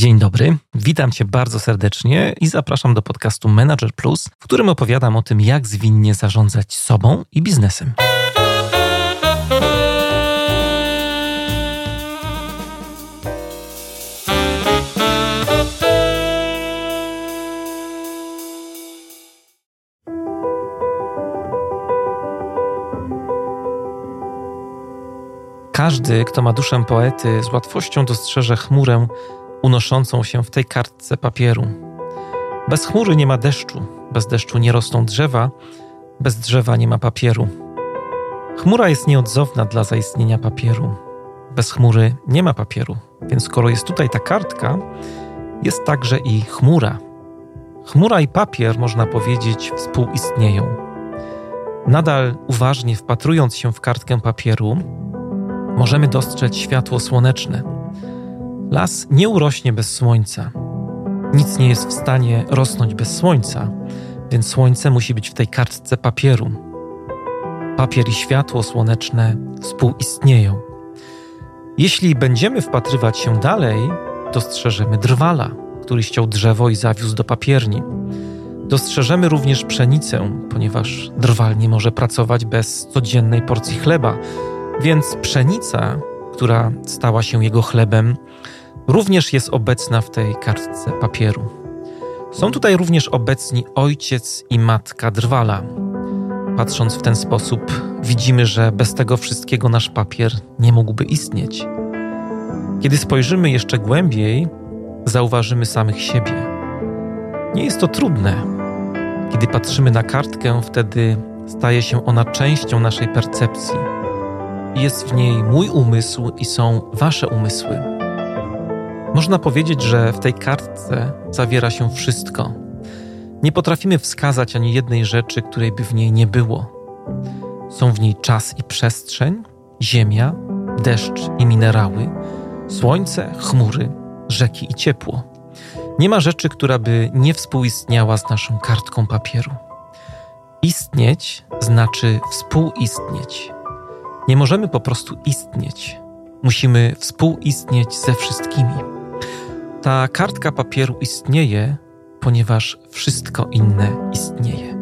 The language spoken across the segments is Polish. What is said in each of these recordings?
Dzień dobry, witam Cię bardzo serdecznie i zapraszam do podcastu Manager Plus, w którym opowiadam o tym, jak zwinnie zarządzać sobą i biznesem. Każdy, kto ma duszę poety, z łatwością dostrzeże chmurę unoszącą się w tej kartce papieru. Bez chmury nie ma deszczu, bez deszczu nie rosną drzewa, bez drzewa nie ma papieru. Chmura jest nieodzowna dla zaistnienia papieru. Bez chmury nie ma papieru, więc skoro jest tutaj ta kartka, jest także i chmura. Chmura i papier, można powiedzieć, współistnieją. Nadal uważnie wpatrując się w kartkę papieru, możemy dostrzec światło słoneczne. Las nie urośnie bez słońca. Nic nie jest w stanie rosnąć bez słońca, więc słońce musi być w tej kartce papieru. Papier i światło słoneczne współistnieją. Jeśli będziemy wpatrywać się dalej, dostrzeżemy drwala, który ściął drzewo i zawiózł do papierni. Dostrzeżemy również pszenicę, ponieważ drwal nie może pracować bez codziennej porcji chleba, więc pszenica, która stała się jego chlebem, również jest obecna w tej kartce papieru. Są tutaj również obecni ojciec i matka drwala. Patrząc w ten sposób, widzimy, że bez tego wszystkiego nasz papier nie mógłby istnieć. Kiedy spojrzymy jeszcze głębiej, zauważymy samych siebie. Nie jest to trudne. Kiedy patrzymy na kartkę, wtedy staje się ona częścią naszej percepcji jest w niej mój umysł i są wasze umysły. Można powiedzieć, że w tej kartce zawiera się wszystko. Nie potrafimy wskazać ani jednej rzeczy, której by w niej nie było. Są w niej czas i przestrzeń, ziemia, deszcz i minerały, słońce, chmury, rzeki i ciepło. Nie ma rzeczy, która by nie współistniała z naszą kartką papieru. Istnieć znaczy współistnieć. Nie możemy po prostu istnieć. Musimy współistnieć ze wszystkimi. Ta kartka papieru istnieje, ponieważ wszystko inne istnieje.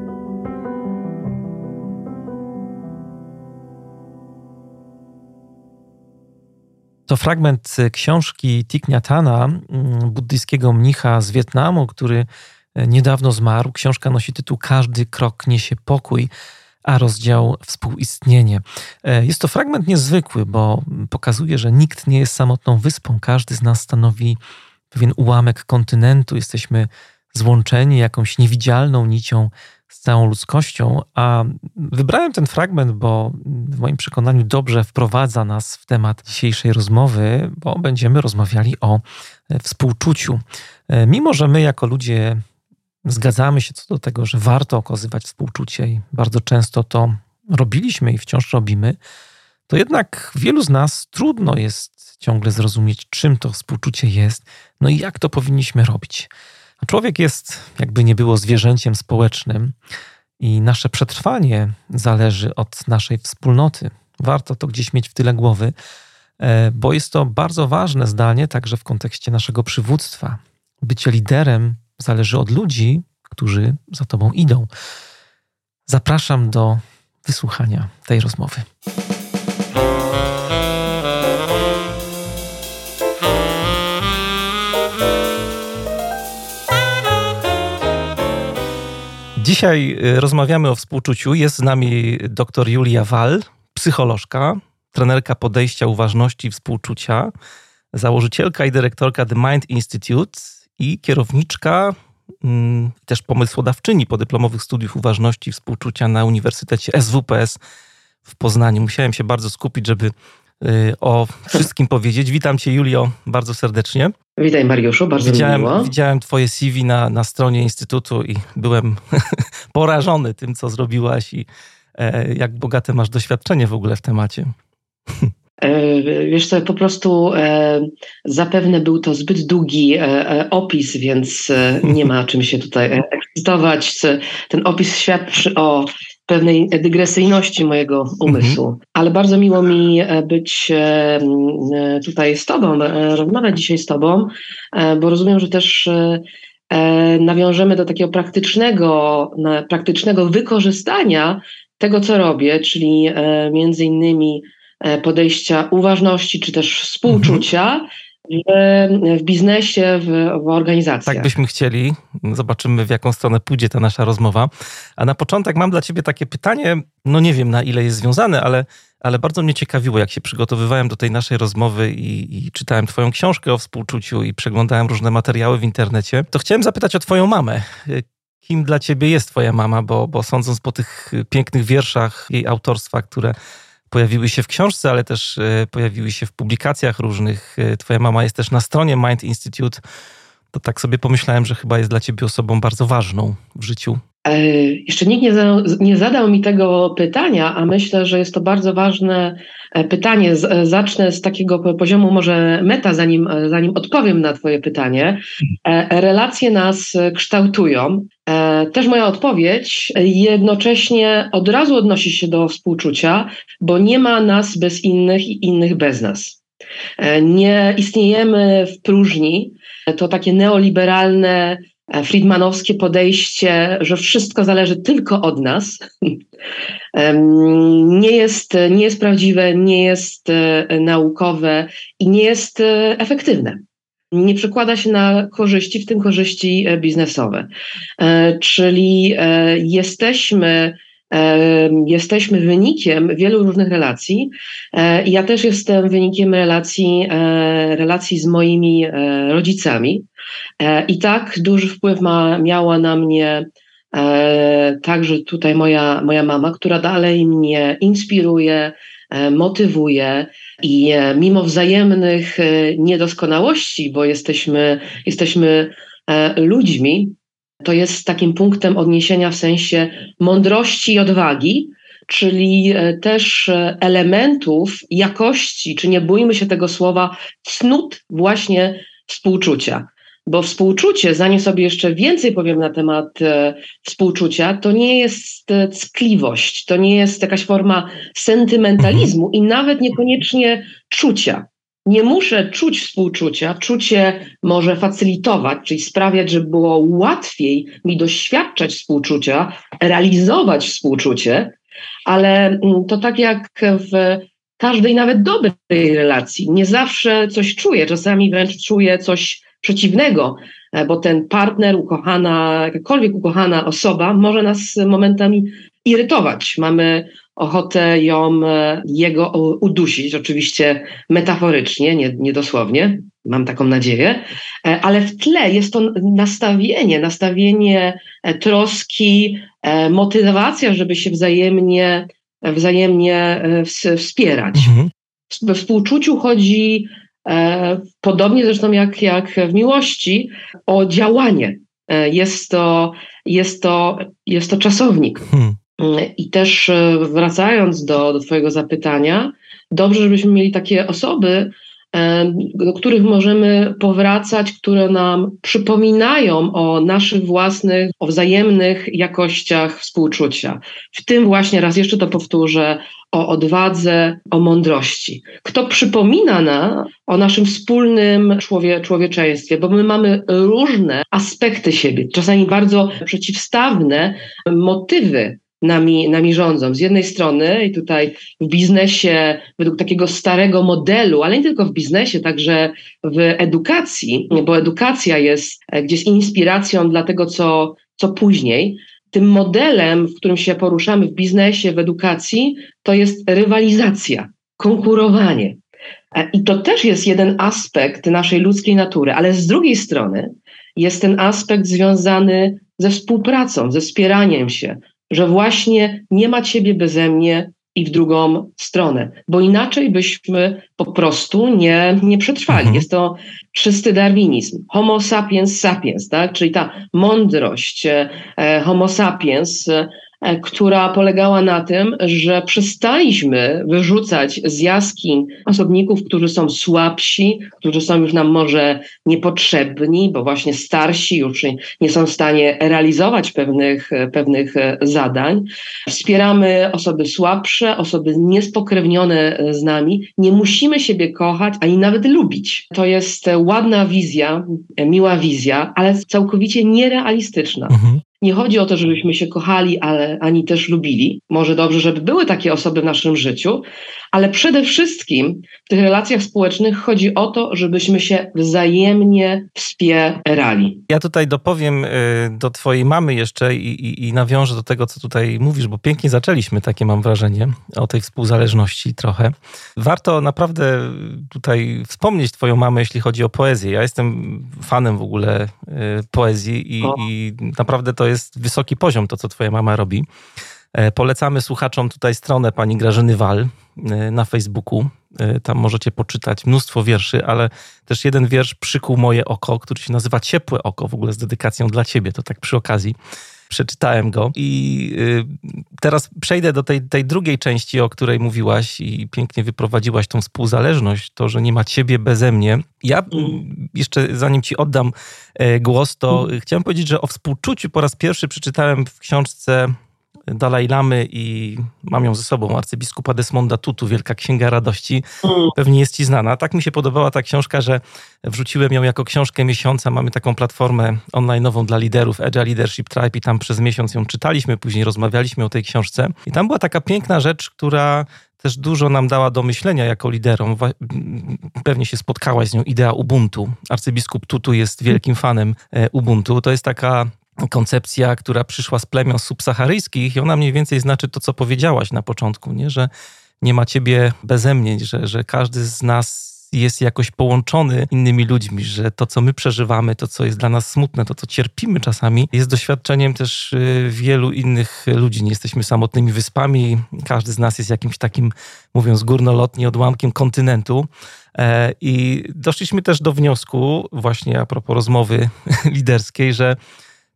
To fragment książki Thich mm, buddyjskiego mnicha z Wietnamu, który niedawno zmarł. Książka nosi tytuł Każdy krok niesie pokój a rozdział współistnienie. E, jest to fragment niezwykły, bo pokazuje, że nikt nie jest samotną wyspą. Każdy z nas stanowi pewien ułamek kontynentu. Jesteśmy złączeni jakąś niewidzialną nicią z całą ludzkością. A wybrałem ten fragment, bo w moim przekonaniu dobrze wprowadza nas w temat dzisiejszej rozmowy, bo będziemy rozmawiali o współczuciu. E, mimo, że my jako ludzie zgadzamy się co do tego, że warto okazywać współczucie i bardzo często to robiliśmy i wciąż robimy, to jednak wielu z nas trudno jest ciągle zrozumieć, czym to współczucie jest, no i jak to powinniśmy robić. A człowiek jest, jakby nie było, zwierzęciem społecznym i nasze przetrwanie zależy od naszej wspólnoty. Warto to gdzieś mieć w tyle głowy, e, bo jest to bardzo ważne zdanie także w kontekście naszego przywództwa. Bycie liderem zależy od ludzi, którzy za tobą idą. Zapraszam do wysłuchania tej rozmowy. Dzisiaj y, rozmawiamy o współczuciu. Jest z nami dr Julia Wal, psycholożka, trenerka podejścia uważności i współczucia, założycielka i dyrektorka The Mind Institute i kierowniczka, mm, też pomysłodawczyni podyplomowych studiów uważności i współczucia na Uniwersytecie SWPS w Poznaniu. Musiałem się bardzo skupić, żeby y, o wszystkim powiedzieć. Witam Cię, Julio, bardzo serdecznie. Witaj, Mariuszu, bardzo widziałem, miło. Widziałem Twoje CV na, na stronie Instytutu i byłem porażony tym, co zrobiłaś i e, jak bogate masz doświadczenie w ogóle w temacie. E, wiesz co, po prostu e, zapewne był to zbyt długi e, opis, więc nie ma czym się tutaj ekscytować. Ten opis świadczy o pewnej dygresyjności mojego umysłu. Mhm. Ale bardzo miło mi być tutaj z Tobą, rozmawiać dzisiaj z Tobą, bo rozumiem, że też nawiążemy do takiego praktycznego, praktycznego wykorzystania tego, co robię, czyli między innymi podejścia uważności czy też współczucia. Mhm w, w biznesie, w, w organizacji. Tak byśmy chcieli. Zobaczymy, w jaką stronę pójdzie ta nasza rozmowa. A na początek mam dla Ciebie takie pytanie, no nie wiem na ile jest związane, ale, ale bardzo mnie ciekawiło, jak się przygotowywałem do tej naszej rozmowy i, i czytałem Twoją książkę o współczuciu i przeglądałem różne materiały w internecie. To chciałem zapytać o Twoją mamę. Kim dla Ciebie jest Twoja mama? Bo, bo sądząc po tych pięknych wierszach jej autorstwa, które pojawiły się w książce, ale też e, pojawiły się w publikacjach różnych. E, twoja mama jest też na stronie Mind Institute. To tak sobie pomyślałem, że chyba jest dla ciebie osobą bardzo ważną w życiu. E, jeszcze nikt nie, za, nie zadał mi tego pytania, a myślę, że jest to bardzo ważne pytanie. Z, zacznę z takiego poziomu może meta, zanim, zanim odpowiem na Twoje pytanie. Relacje nas kształtują. E, też moja odpowiedź jednocześnie od razu odnosi się do współczucia, bo nie ma nas bez innych i innych bez nas. E, nie istniejemy w próżni. To takie neoliberalne, e, friedmanowskie podejście, że wszystko zależy tylko od nas, nie jest, nie jest prawdziwe, nie jest naukowe i nie jest efektywne nie przekłada się na korzyści, w tym korzyści e, biznesowe. E, czyli e, jesteśmy jesteśmy wynikiem wielu różnych relacji. Ja też jestem wynikiem relacji, relacji z moimi rodzicami. I tak duży wpływ ma, miała na mnie także tutaj moja, moja mama, która dalej mnie inspiruje, motywuje, i e, mimo wzajemnych e, niedoskonałości, bo jesteśmy, jesteśmy e, ludźmi, to jest takim punktem odniesienia w sensie mądrości i odwagi, czyli też elementów jakości, czy nie bójmy się tego słowa, cnót właśnie współczucia. Bo współczucie, zanim sobie jeszcze więcej powiem na temat e, współczucia, to nie jest e, ckliwość, to nie jest jakaś forma sentymentalizmu mhm. i nawet niekoniecznie czucia. Nie muszę czuć współczucia, czucie może facylitować, czyli sprawiać, żeby było łatwiej mi doświadczać współczucia, realizować współczucie, ale mm, to tak jak w każdej nawet dobrej relacji. Nie zawsze coś czuję, czasami wręcz czuję coś przeciwnego, e, bo ten partner, ukochana, jakakolwiek ukochana osoba może nas momentami irytować. Mamy ochotę ją, e, jego udusić, oczywiście metaforycznie, nie, nie dosłownie, mam taką nadzieję, e, ale w tle jest to nastawienie, nastawienie troski, motywacja, żeby się wzajemnie, wzajemnie wspierać. Mhm. We współczuciu chodzi E, podobnie zresztą jak, jak w miłości, o działanie. E, jest to, jest to, jest to czasownik. Hmm. I też e, wracając do, do Twojego zapytania, dobrze, żebyśmy mieli takie osoby, do których możemy powracać, które nam przypominają o naszych własnych, o wzajemnych jakościach współczucia. W tym właśnie, raz jeszcze to powtórzę, o odwadze, o mądrości. Kto przypomina nam o naszym wspólnym człowie, człowieczeństwie, bo my mamy różne aspekty siebie, czasami bardzo przeciwstawne motywy nami, nami rządzą. Z jednej strony, i tutaj w biznesie, według takiego starego modelu, ale nie tylko w biznesie, także w edukacji, bo edukacja jest gdzieś inspiracją dla tego, co, co później. Tym modelem, w którym się poruszamy w biznesie, w edukacji, to jest rywalizacja, konkurowanie. I to też jest jeden aspekt naszej ludzkiej natury, ale z drugiej strony jest ten aspekt związany ze współpracą, ze wspieraniem się, że właśnie nie ma ciebie beze mnie i w drugą stronę, bo inaczej byśmy po prostu nie, nie przetrwali. Mhm. Jest to czysty darwinizm. Homo sapiens sapiens, tak? czyli ta mądrość e, Homo sapiens która polegała na tym, że przestaliśmy wyrzucać z jaskiń osobników, którzy są słabsi, którzy są już nam może niepotrzebni, bo właśnie starsi już nie są w stanie realizować pewnych, e, pewnych e, zadań. Wspieramy osoby słabsze, osoby niespokrewnione z nami. Nie musimy siebie kochać, ani nawet lubić. To jest ładna wizja, miła wizja, ale całkowicie nierealistyczna. Mhm. Nie chodzi o to, żebyśmy się kochali, ale ani też lubili. Może dobrze, żeby były takie osoby w naszym życiu, ale przede wszystkim w tych relacjach społecznych chodzi o to, żebyśmy się wzajemnie wspierali. Ja tutaj dopowiem y, do Twojej mamy jeszcze i, i, i nawiążę do tego, co tutaj mówisz, bo pięknie zaczęliśmy, takie mam wrażenie, o tej współzależności trochę. Warto naprawdę tutaj wspomnieć Twoją mamę, jeśli chodzi o poezję. Ja jestem fanem w ogóle y, poezji i, i naprawdę to jest wysoki poziom, to co Twoja mama robi. E, polecamy słuchaczom tutaj stronę pani Grażyny Wal e, na Facebooku. E, tam możecie poczytać mnóstwo wierszy, ale też jeden wiersz przykuł moje oko, który się nazywa Ciepłe Oko, w ogóle z dedykacją dla ciebie, to tak przy okazji. Przeczytałem go i teraz przejdę do tej, tej drugiej części, o której mówiłaś i pięknie wyprowadziłaś tą współzależność, to, że nie ma ciebie beze mnie. Ja mm. jeszcze zanim ci oddam głos, to mm. chciałem powiedzieć, że o współczuciu po raz pierwszy przeczytałem w książce Dalaj Lamy i mam ją ze sobą, arcybiskupa Desmonda Tutu, Wielka Księga Radości. Mm. Pewnie jest ci znana. Tak mi się podobała ta książka, że wrzuciłem ją jako książkę miesiąca. Mamy taką platformę online'ową dla liderów, Agile Leadership Tribe i tam przez miesiąc ją czytaliśmy, później rozmawialiśmy o tej książce. I tam była taka piękna rzecz, która też dużo nam dała do myślenia jako liderom. Pewnie się spotkałaś z nią, idea Ubuntu. Arcybiskup Tutu jest wielkim fanem e, Ubuntu. To jest taka koncepcja, która przyszła z plemion subsaharyjskich i ona mniej więcej znaczy to, co powiedziałaś na początku, nie? że nie ma ciebie beze mnie, że, że każdy z nas jest jakoś połączony innymi ludźmi, że to, co my przeżywamy, to, co jest dla nas smutne, to, co cierpimy czasami, jest doświadczeniem też y, wielu innych ludzi. Nie jesteśmy samotnymi wyspami, każdy z nas jest jakimś takim, mówiąc górnolotnie, odłamkiem kontynentu. E, I doszliśmy też do wniosku, właśnie a propos rozmowy liderskiej, że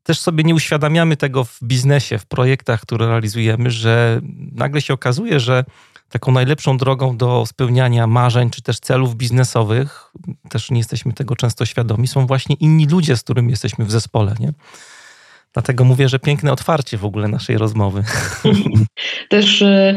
też sobie nie uświadamiamy tego w biznesie, w projektach, które realizujemy, że nagle się okazuje, że taką najlepszą drogą do spełniania marzeń czy też celów biznesowych, też nie jesteśmy tego często świadomi, są właśnie inni ludzie, z którymi jesteśmy w zespole. Nie? Dlatego mówię, że piękne otwarcie w ogóle naszej rozmowy. Też e,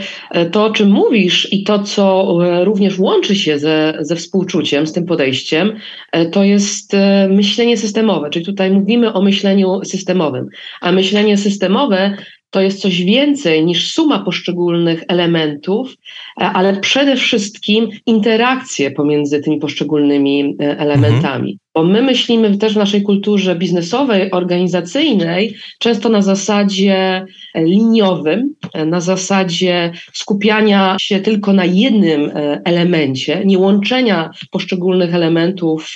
to, o czym mówisz i to, co e, również łączy się ze, ze współczuciem, z tym podejściem, e, to jest myślenie systemowe. Czyli tutaj mówimy o myśleniu systemowym. A myślenie systemowe to jest coś więcej niż suma poszczególnych elementów, ale przede wszystkim interakcje pomiędzy tymi poszczególnymi elementami. Mhm. Bo my myślimy też w naszej kulturze biznesowej, organizacyjnej, często na zasadzie liniowym, na zasadzie skupiania się tylko na jednym e, elemencie, nie łączenia poszczególnych elementów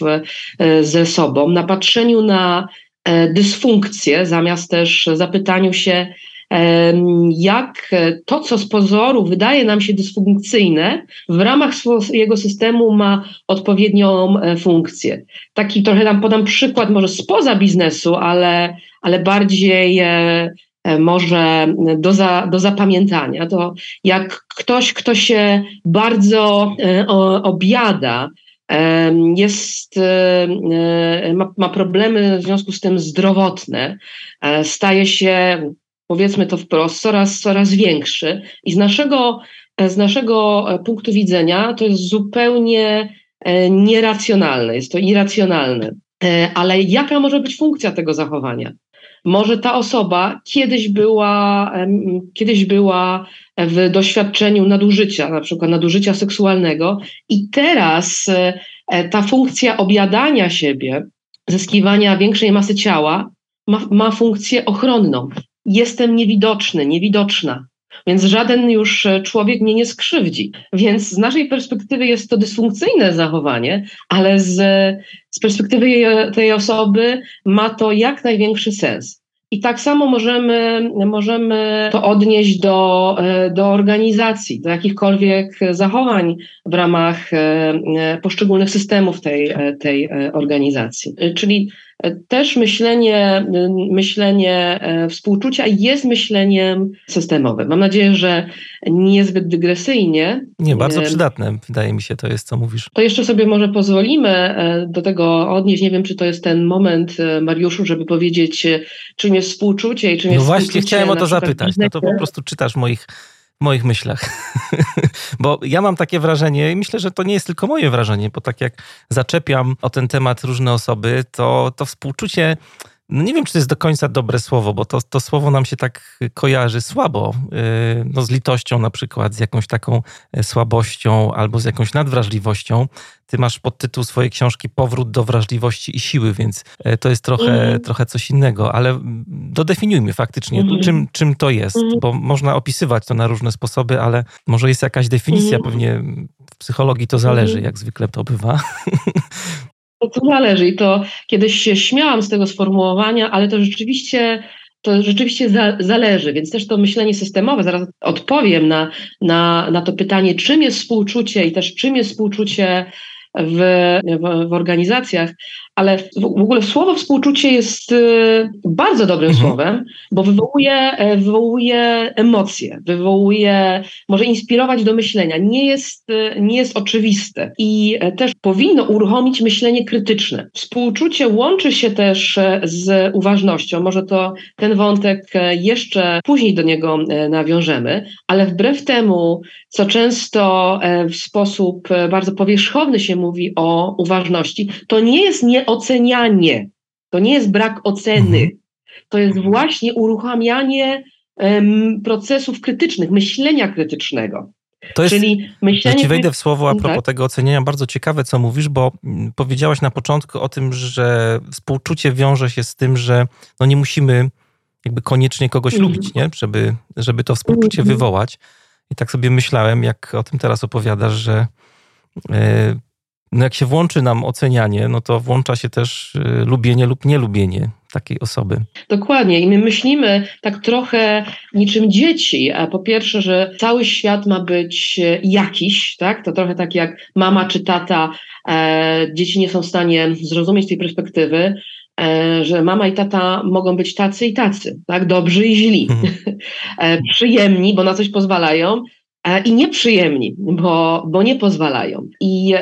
e, ze sobą, na patrzeniu na e, dysfunkcję, zamiast też zapytaniu się, jak to, co z pozoru wydaje nam się dysfunkcyjne, w ramach swojego systemu ma odpowiednią e, funkcję. Taki trochę tam podam przykład może spoza biznesu, ale, ale bardziej e, e, może do, za, do zapamiętania. To jak ktoś, kto się bardzo obiada, jest, ma, ma, problemy w związku z tym zdrowotne, staje się powiedzmy to wprost, coraz, coraz większy. I z naszego, z naszego e, punktu widzenia to jest zupełnie e, nieracjonalne, jest to irracjonalne. E, ale jaka może być funkcja tego zachowania? Może ta osoba kiedyś była, kiedyś była w doświadczeniu nadużycia, na przykład nadużycia seksualnego, i teraz ta funkcja objadania siebie, zyskiwania większej masy ciała ma, ma funkcję ochronną jestem niewidoczny, niewidoczna. Więc żaden już e, człowiek mnie nie skrzywdzi. Więc z naszej perspektywy jest to dysfunkcyjne zachowanie, ale z, z perspektywy tej osoby ma to jak największy sens. I tak samo możemy, możemy to odnieść do, e, do organizacji, do jakichkolwiek zachowań w ramach poszczególnych systemów tej, tej organizacji. Czyli też myślenie, myślenie e, współczucia jest myśleniem systemowym. Mam nadzieję, że niezbyt dygresyjnie. Nie, bardzo przydatne, wydaje mi się, to jest, co mówisz. To jeszcze sobie może pozwolimy e, do tego odnieść. Nie wiem, czy to jest ten moment, e, Mariuszu, żeby powiedzieć, czym jest współczucie i czym no jest No właśnie, chciałem o to zapytać. No to po prostu czytasz moich moich myślach. bo ja mam takie wrażenie, i myślę, że to nie jest tylko moje wrażenie, bo tak jak zaczepiam o ten temat różne osoby, to, to współczucie no nie wiem, czy to jest do końca dobre słowo, bo to, to słowo nam się tak kojarzy słabo. Y, no z litością na przykład, z jakąś taką e, słabością albo z jakąś nadwrażliwością. Ty masz podtytuł swojej książki Powrót do wrażliwości i siły, więc e, to jest trochę, mm. trochę coś innego, ale dodefiniujmy faktycznie, mm. czym, czym to jest, mm. bo można opisywać to na różne sposoby, ale może jest jakaś definicja, mhm. pewnie w psychologii to zależy, mhm. jak zwykle to bywa. To zależy i to kiedyś się śmiałam z tego sformułowania, ale to rzeczywiście to rzeczywiście za, zależy, więc też to myślenie systemowe, zaraz odpowiem na, na, na to pytanie, czym jest współczucie i też czym jest współczucie w, w, w organizacjach, ale w, ogóle słowo współczucie jest y, bardzo dobrym mhm. słowem, bo wywołuje, e, wywołuje emocje, wywołuje, może inspirować do myślenia. Nie jest, y, nie jest oczywiste i e, też powinno uruchomić myślenie krytyczne. Współczucie łączy się też e, z uważnością. Może to ten wątek jeszcze później do niego nawiążemy, ale wbrew temu, co często w sposób bardzo powierzchowny się mówi o uważności, to nie jest nie ocenianie. To nie jest brak oceny. Mhm. To jest mhm. właśnie uruchamianie um, procesów krytycznych, myślenia krytycznego. To jest, Czyli myślenie... Że ci wejdę w słowo a propos tak? tego oceniania. Bardzo ciekawe, co mówisz, bo mm, powiedziałaś na początku o tym, że współczucie wiąże się z tym, że no nie musimy jakby koniecznie kogoś mm. lubić, nie? Żeby, żeby to współczucie mm. wywołać. I tak sobie myślałem, jak o tym teraz opowiadasz, że e, no jak się włączy nam ocenianie, no to włącza się też y, lubienie lub nielubienie takiej osoby. Dokładnie. I my myślimy tak trochę niczym dzieci. A po pierwsze, że cały świat ma być e, jakiś, tak? To trochę tak jak mama czy tata. E, dzieci nie są w stanie zrozumieć tej perspektywy, e, że mama i tata mogą być tacy i tacy, tak? Dobrzy i źli. Mhm. e, przyjemni, bo na coś pozwalają, i nieprzyjemni, bo, bo nie pozwalają. I,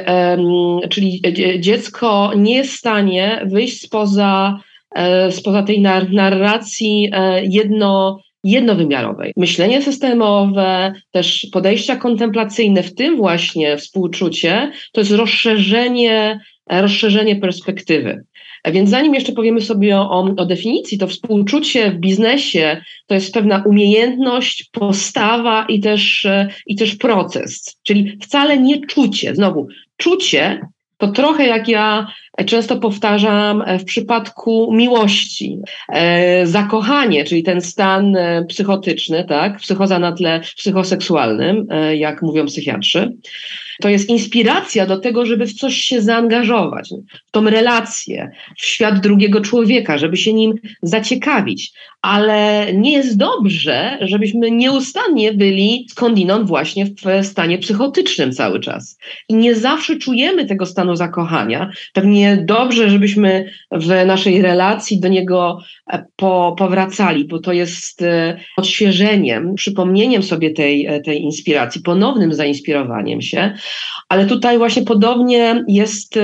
czyli dziecko nie jest w stanie wyjść spoza, e, spoza tej narracji e, jedno, jednowymiarowej. Myślenie systemowe, też podejścia kontemplacyjne, w tym właśnie współczucie, to jest rozszerzenie, rozszerzenie perspektywy. Więc zanim jeszcze powiemy sobie o, o, definicji, to współczucie w biznesie to jest pewna umiejętność, postawa i też, i też proces. Czyli wcale nie czucie. Znowu, czucie to trochę jak ja często powtarzam w przypadku miłości. E, zakochanie, czyli ten stan e, psychotyczny, tak, psychoza na tle psychoseksualnym, e, jak mówią psychiatrzy, to jest inspiracja do tego, żeby w coś się zaangażować, w tą relację, w świat drugiego człowieka, żeby się nim zaciekawić. Ale nie jest dobrze, żebyśmy nieustannie byli skądinąd właśnie w stanie psychotycznym cały czas. I nie zawsze czujemy tego stanu zakochania. Pewnie dobrze, żebyśmy w naszej relacji do niego e, po, powracali, bo to jest e, odświeżeniem, przypomnieniem sobie tej, e, tej inspiracji, ponownym zainspirowaniem się. Ale tutaj właśnie podobnie jest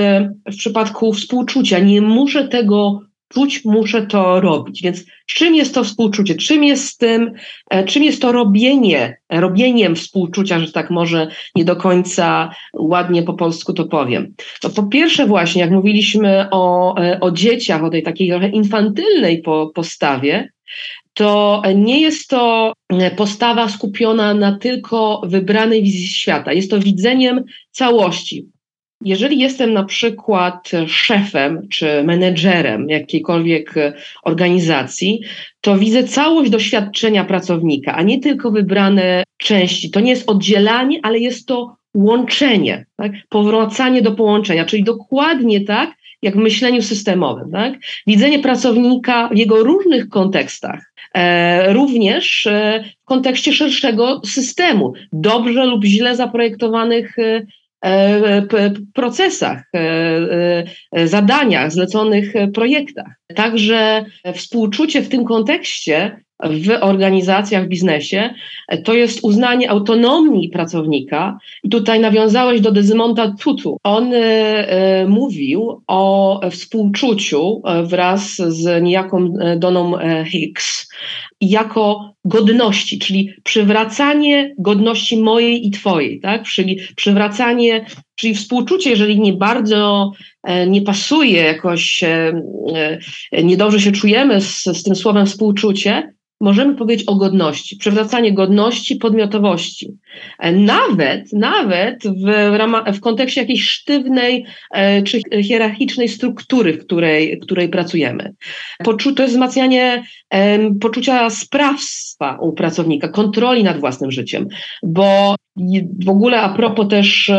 w przypadku współczucia. Nie muszę tego czuć, muszę to robić. Więc czym jest to współczucie? Czym jest tym, e, czym jest to robienie, robieniem współczucia, że tak może nie do końca ładnie po polsku to powiem. No po pierwsze właśnie, jak mówiliśmy o, e, o dzieciach, o tej takiej trochę infantylnej po, postawie, to nie jest to postawa skupiona na tylko wybranej wizji świata. Jest to widzeniem całości. Jeżeli jestem na przykład szefem czy menedżerem jakiejkolwiek organizacji, to widzę całość doświadczenia pracownika, a nie tylko wybrane części. To nie jest oddzielanie, ale jest to łączenie, tak? powracanie do połączenia, czyli dokładnie tak, jak w myśleniu systemowym. Tak? Widzenie pracownika w jego różnych kontekstach, e, również e, w kontekście szerszego systemu, dobrze lub źle zaprojektowanych e, procesach, e, zadaniach, zleconych projektach. Także współczucie w tym kontekście w organizacjach, w biznesie, to jest uznanie autonomii pracownika. I tutaj nawiązałeś do Desmonda Tutu. On e, mówił o współczuciu e, wraz z niejaką e, Doną e, Hicks jako godności, czyli przywracanie godności mojej i twojej, tak? Czyli przywracanie, czyli współczucie, jeżeli nie bardzo nie pasuje, jakoś niedobrze się czujemy z, z tym słowem współczucie, możemy powiedzieć o godności, przywracanie godności, podmiotowości. E, nawet, nawet w, w kontekście jakiejś sztywnej e, czy hierarchicznej struktury, w której, w której pracujemy. Poczu to jest wzmacnianie e, poczucia sprawstwa u pracownika, kontroli nad własnym życiem, bo w ogóle a propos też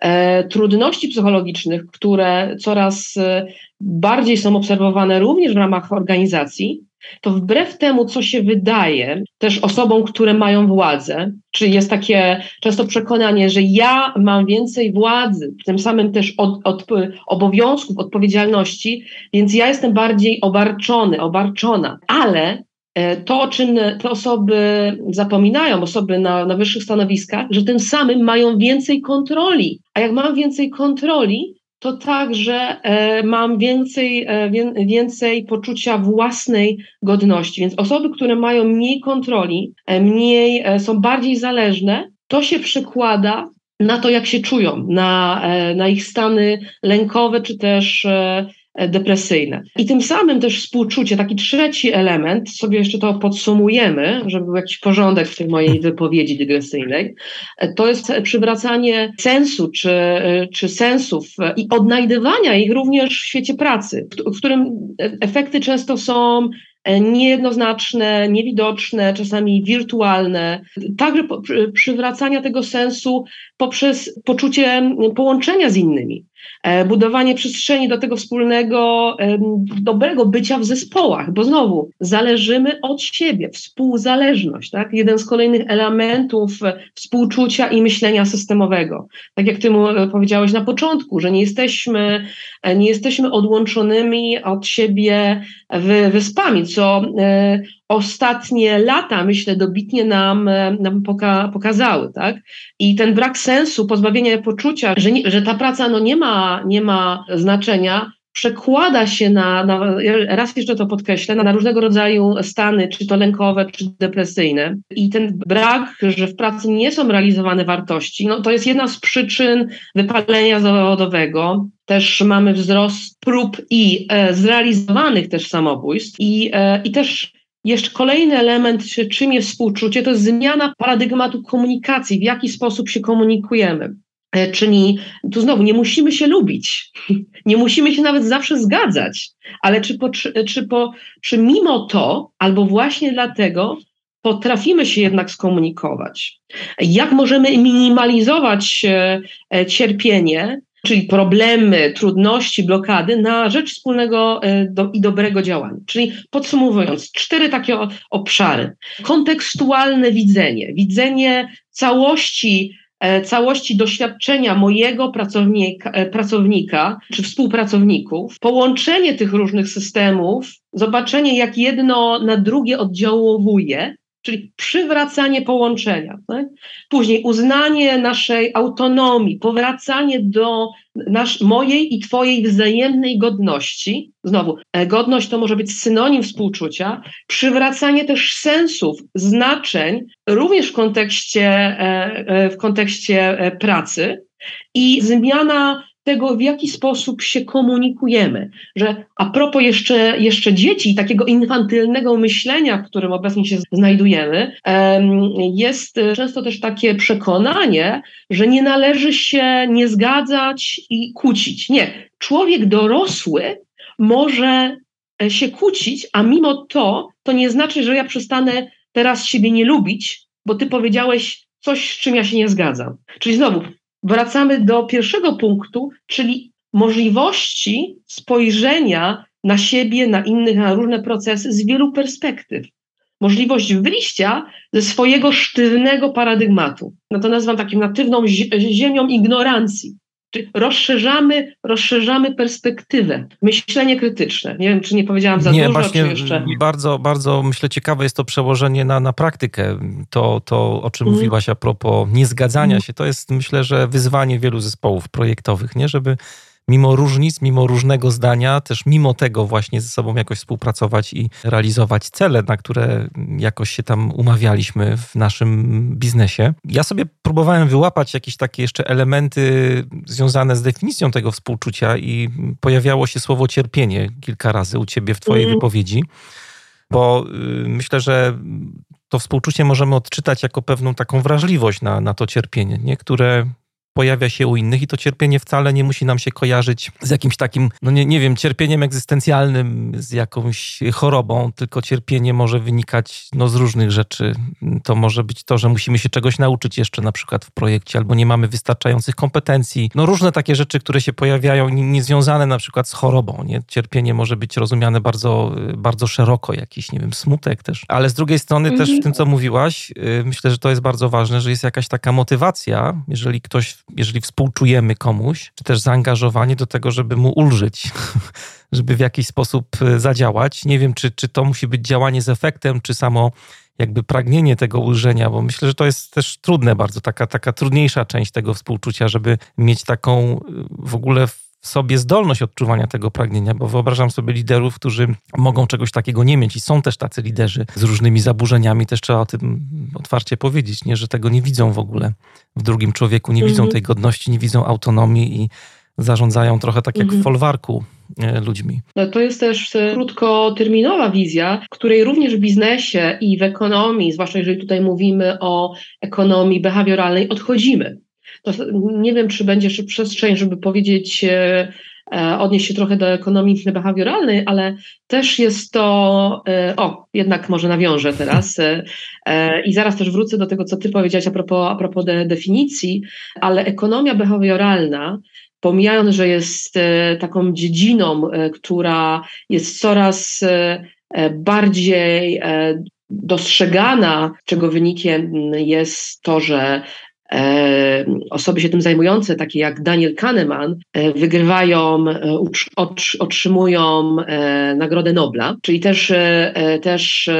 e, trudności psychologicznych, które coraz e, bardziej są obserwowane również w ramach organizacji, to wbrew temu, co się wydaje też osobom, które mają władzę, czy jest takie często przekonanie, że ja mam więcej władzy, tym samym też od, od, obowiązków, odpowiedzialności, więc ja jestem bardziej obarczony, obarczona. Ale e, to, o czym te osoby zapominają, osoby na, na wyższych stanowiskach, że tym samym mają więcej kontroli. A jak mam więcej kontroli, to także e, mam więcej, e, więcej poczucia własnej godności. Więc osoby, które mają mniej kontroli, e, mniej są bardziej zależne, to się przekłada na to, jak się czują, na, na ich stany lękowe czy też depresyjne. I tym samym też współczucie, taki trzeci element, sobie jeszcze to podsumujemy, żeby był jakiś porządek w tej mojej wypowiedzi dygresyjnej, e, to jest przywracanie sensu czy, e, czy sensów i odnajdywania ich również w świecie pracy, w którym efekty często są niejednoznaczne, niewidoczne, czasami wirtualne. Także przywracania tego sensu poprzez poczucie połączenia z innymi. E, budowanie przestrzeni do tego wspólnego, dobrego bycia w zespołach, bo znowu zależymy od siebie, współzależność, tak? jeden z kolejnych elementów współczucia i myślenia systemowego. Tak jak ty mu e, powiedziałeś na początku, że nie jesteśmy, e, nie jesteśmy odłączonymi od siebie wyspami, co ostatnie lata, myślę, dobitnie nam, e, nam poka pokazały, tak? I ten brak sensu, pozbawienia poczucia, że, nie, że ta praca no nie, ma, nie ma znaczenia, przekłada się na, na, raz jeszcze to podkreślę, na, na różnego rodzaju stany, czy to lękowe, czy depresyjne. I ten brak, że w pracy nie są realizowane wartości, no to jest jedna z przyczyn wypalenia zawodowego. Też mamy wzrost prób i e, zrealizowanych też samobójstw i, e, i też jeszcze kolejny element, czym jest współczucie, to jest zmiana paradygmatu komunikacji, w jaki sposób się komunikujemy. E, czyli tu znowu nie musimy się lubić, nie musimy się nawet zawsze zgadzać, ale czy, po, czy, po, czy mimo to, albo właśnie dlatego, potrafimy się jednak skomunikować. Jak możemy minimalizować e, e, cierpienie, czyli problemy, trudności, blokady na rzecz wspólnego e, do, i dobrego działania. Czyli podsumowując, cztery takie obszary. Kontekstualne widzenie, widzenie całości e, całości doświadczenia mojego pracownika, e, pracownika czy współpracowników, połączenie tych różnych systemów, zobaczenie, jak jedno na drugie oddziałuje, czyli przywracanie połączenia. Tak? Później uznanie naszej autonomii, powracanie do nasz, mojej i Twojej wzajemnej godności. Znowu, e, godność to może być synonim współczucia, przywracanie też sensów, znaczeń, również w kontekście, e, e, w kontekście pracy i zmiana tego, w jaki sposób się komunikujemy. Że a propos jeszcze, jeszcze dzieci, takiego infantylnego myślenia, w którym obecnie się znajdujemy, jest często też takie przekonanie, że nie należy się nie zgadzać i kłócić. Nie. Człowiek dorosły może e, się kłócić, a mimo to, to nie znaczy, że ja przestanę teraz siebie nie lubić, bo ty powiedziałeś coś, z czym ja się nie zgadzam. Czyli znowu, wracamy do pierwszego punktu, czyli możliwości spojrzenia na siebie, na innych, na różne procesy z wielu perspektyw. Możliwość wyjścia ze swojego sztywnego paradygmatu. No to nazywam takim natywną ziemią ignorancji. Czyli rozszerzamy, rozszerzamy perspektywę, myślenie krytyczne. Nie wiem, czy nie powiedziałam za nie, dużo, właśnie czy jeszcze... Bardzo, bardzo myślę ciekawe jest to przełożenie na, na praktykę. To, to, o czym mm. mówiłaś a propos niezgadzania mm. się, to jest myślę, że wyzwanie wielu zespołów projektowych, nie? Żeby mimo różnic, mimo różnego zdania, też mimo tego właśnie ze sobą jakoś współpracować i realizować cele, na które jakoś się tam umawialiśmy w naszym biznesie. Ja sobie próbowałem wyłapać jakieś takie jeszcze elementy związane z definicją tego współczucia i pojawiało się słowo cierpienie kilka razy u ciebie w twojej mm. wypowiedzi, bo y, myślę, że to współczucie możemy odczytać jako pewną taką wrażliwość na, na to cierpienie, nie? które pojawia się u innych i to cierpienie wcale nie musi nam się kojarzyć z jakimś takim, no nie, nie wiem, cierpieniem egzystencjalnym, z jakąś chorobą, tylko cierpienie może wynikać no, z różnych rzeczy. To może być to, że musimy się czegoś nauczyć jeszcze na przykład w projekcie, albo nie mamy wystarczających kompetencji. No różne takie rzeczy, które się pojawiają, niezwiązane na przykład z chorobą. Nie? Cierpienie może być rozumiane bardzo, bardzo szeroko, jakiś, nie wiem, smutek też. Ale z drugiej strony mhm. też w tym, co mówiłaś, y, myślę, że to jest bardzo ważne, że jest jakaś taka motywacja, jeżeli ktoś jeżeli współczujemy komuś, czy też zaangażowanie do tego, żeby mu ulżyć, żeby w jakiś sposób e, zadziałać. Nie wiem, czy, czy to musi być działanie z efektem, czy samo jakby pragnienie tego ulżenia, bo myślę, że to jest też trudne bardzo, taka, taka trudniejsza część tego współczucia, żeby mieć taką e, w ogóle w sobie zdolność odczuwania tego pragnienia, bo wyobrażam sobie liderów, którzy mogą czegoś takiego nie mieć i są też tacy liderzy z różnymi zaburzeniami, też trzeba o tym otwarcie powiedzieć, nie, że tego nie widzą w ogóle w drugim człowieku, nie widzą mhm. tej godności, nie widzą autonomii i zarządzają trochę tak jak w mhm. folwarku e, ludźmi. No to jest też e, krótkoterminowa wizja, której również w biznesie i w ekonomii, zwłaszcza jeżeli tutaj mówimy o ekonomii behawioralnej, odchodzimy. To nie wiem, czy będzie jeszcze przestrzeń, żeby powiedzieć, e, e, odnieść się trochę do ekonomii behawioralnej, ale też jest to, e, o, jednak może nawiążę teraz i zaraz też wrócę do tego, co ty powiedziałeś a propos, a propos de, definicji, ale ekonomia behawioralna pomijając, że jest taką dziedziną, która jest coraz bardziej dostrzegana, czego wynikiem jest to, że osoby się tym zajmujące, takie jak Daniel Kahneman, e, wygrywają, e, otrzymują Nagrodę Nobla, czyli też, też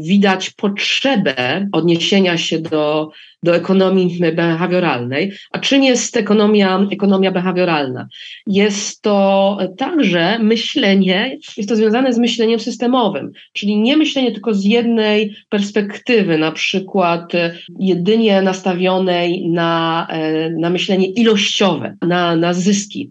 widać potrzebę odniesienia się do do ekonomii behawioralnej. A czym jest ekonomia, ekonomia behawioralna? Jest to także myślenie, jest to związane z myśleniem systemowym, czyli nie myślenie tylko z jednej perspektywy, na przykład jedynie nastawionej na, na myślenie ilościowe, na, na zyski.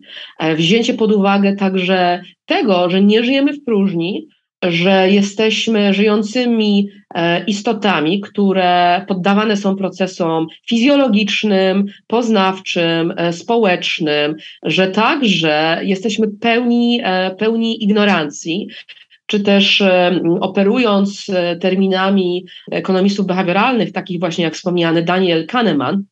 Wzięcie pod uwagę także tego, że nie żyjemy w próżni, że jesteśmy żyjącymi e, istotami, które poddawane są procesom fizjologicznym, poznawczym, e, społecznym, że także jesteśmy pełni, e, pełni ignorancji, czy też operując terminami ekonomistów behawioralnych, takich właśnie jak wspomniany Daniel Kahneman,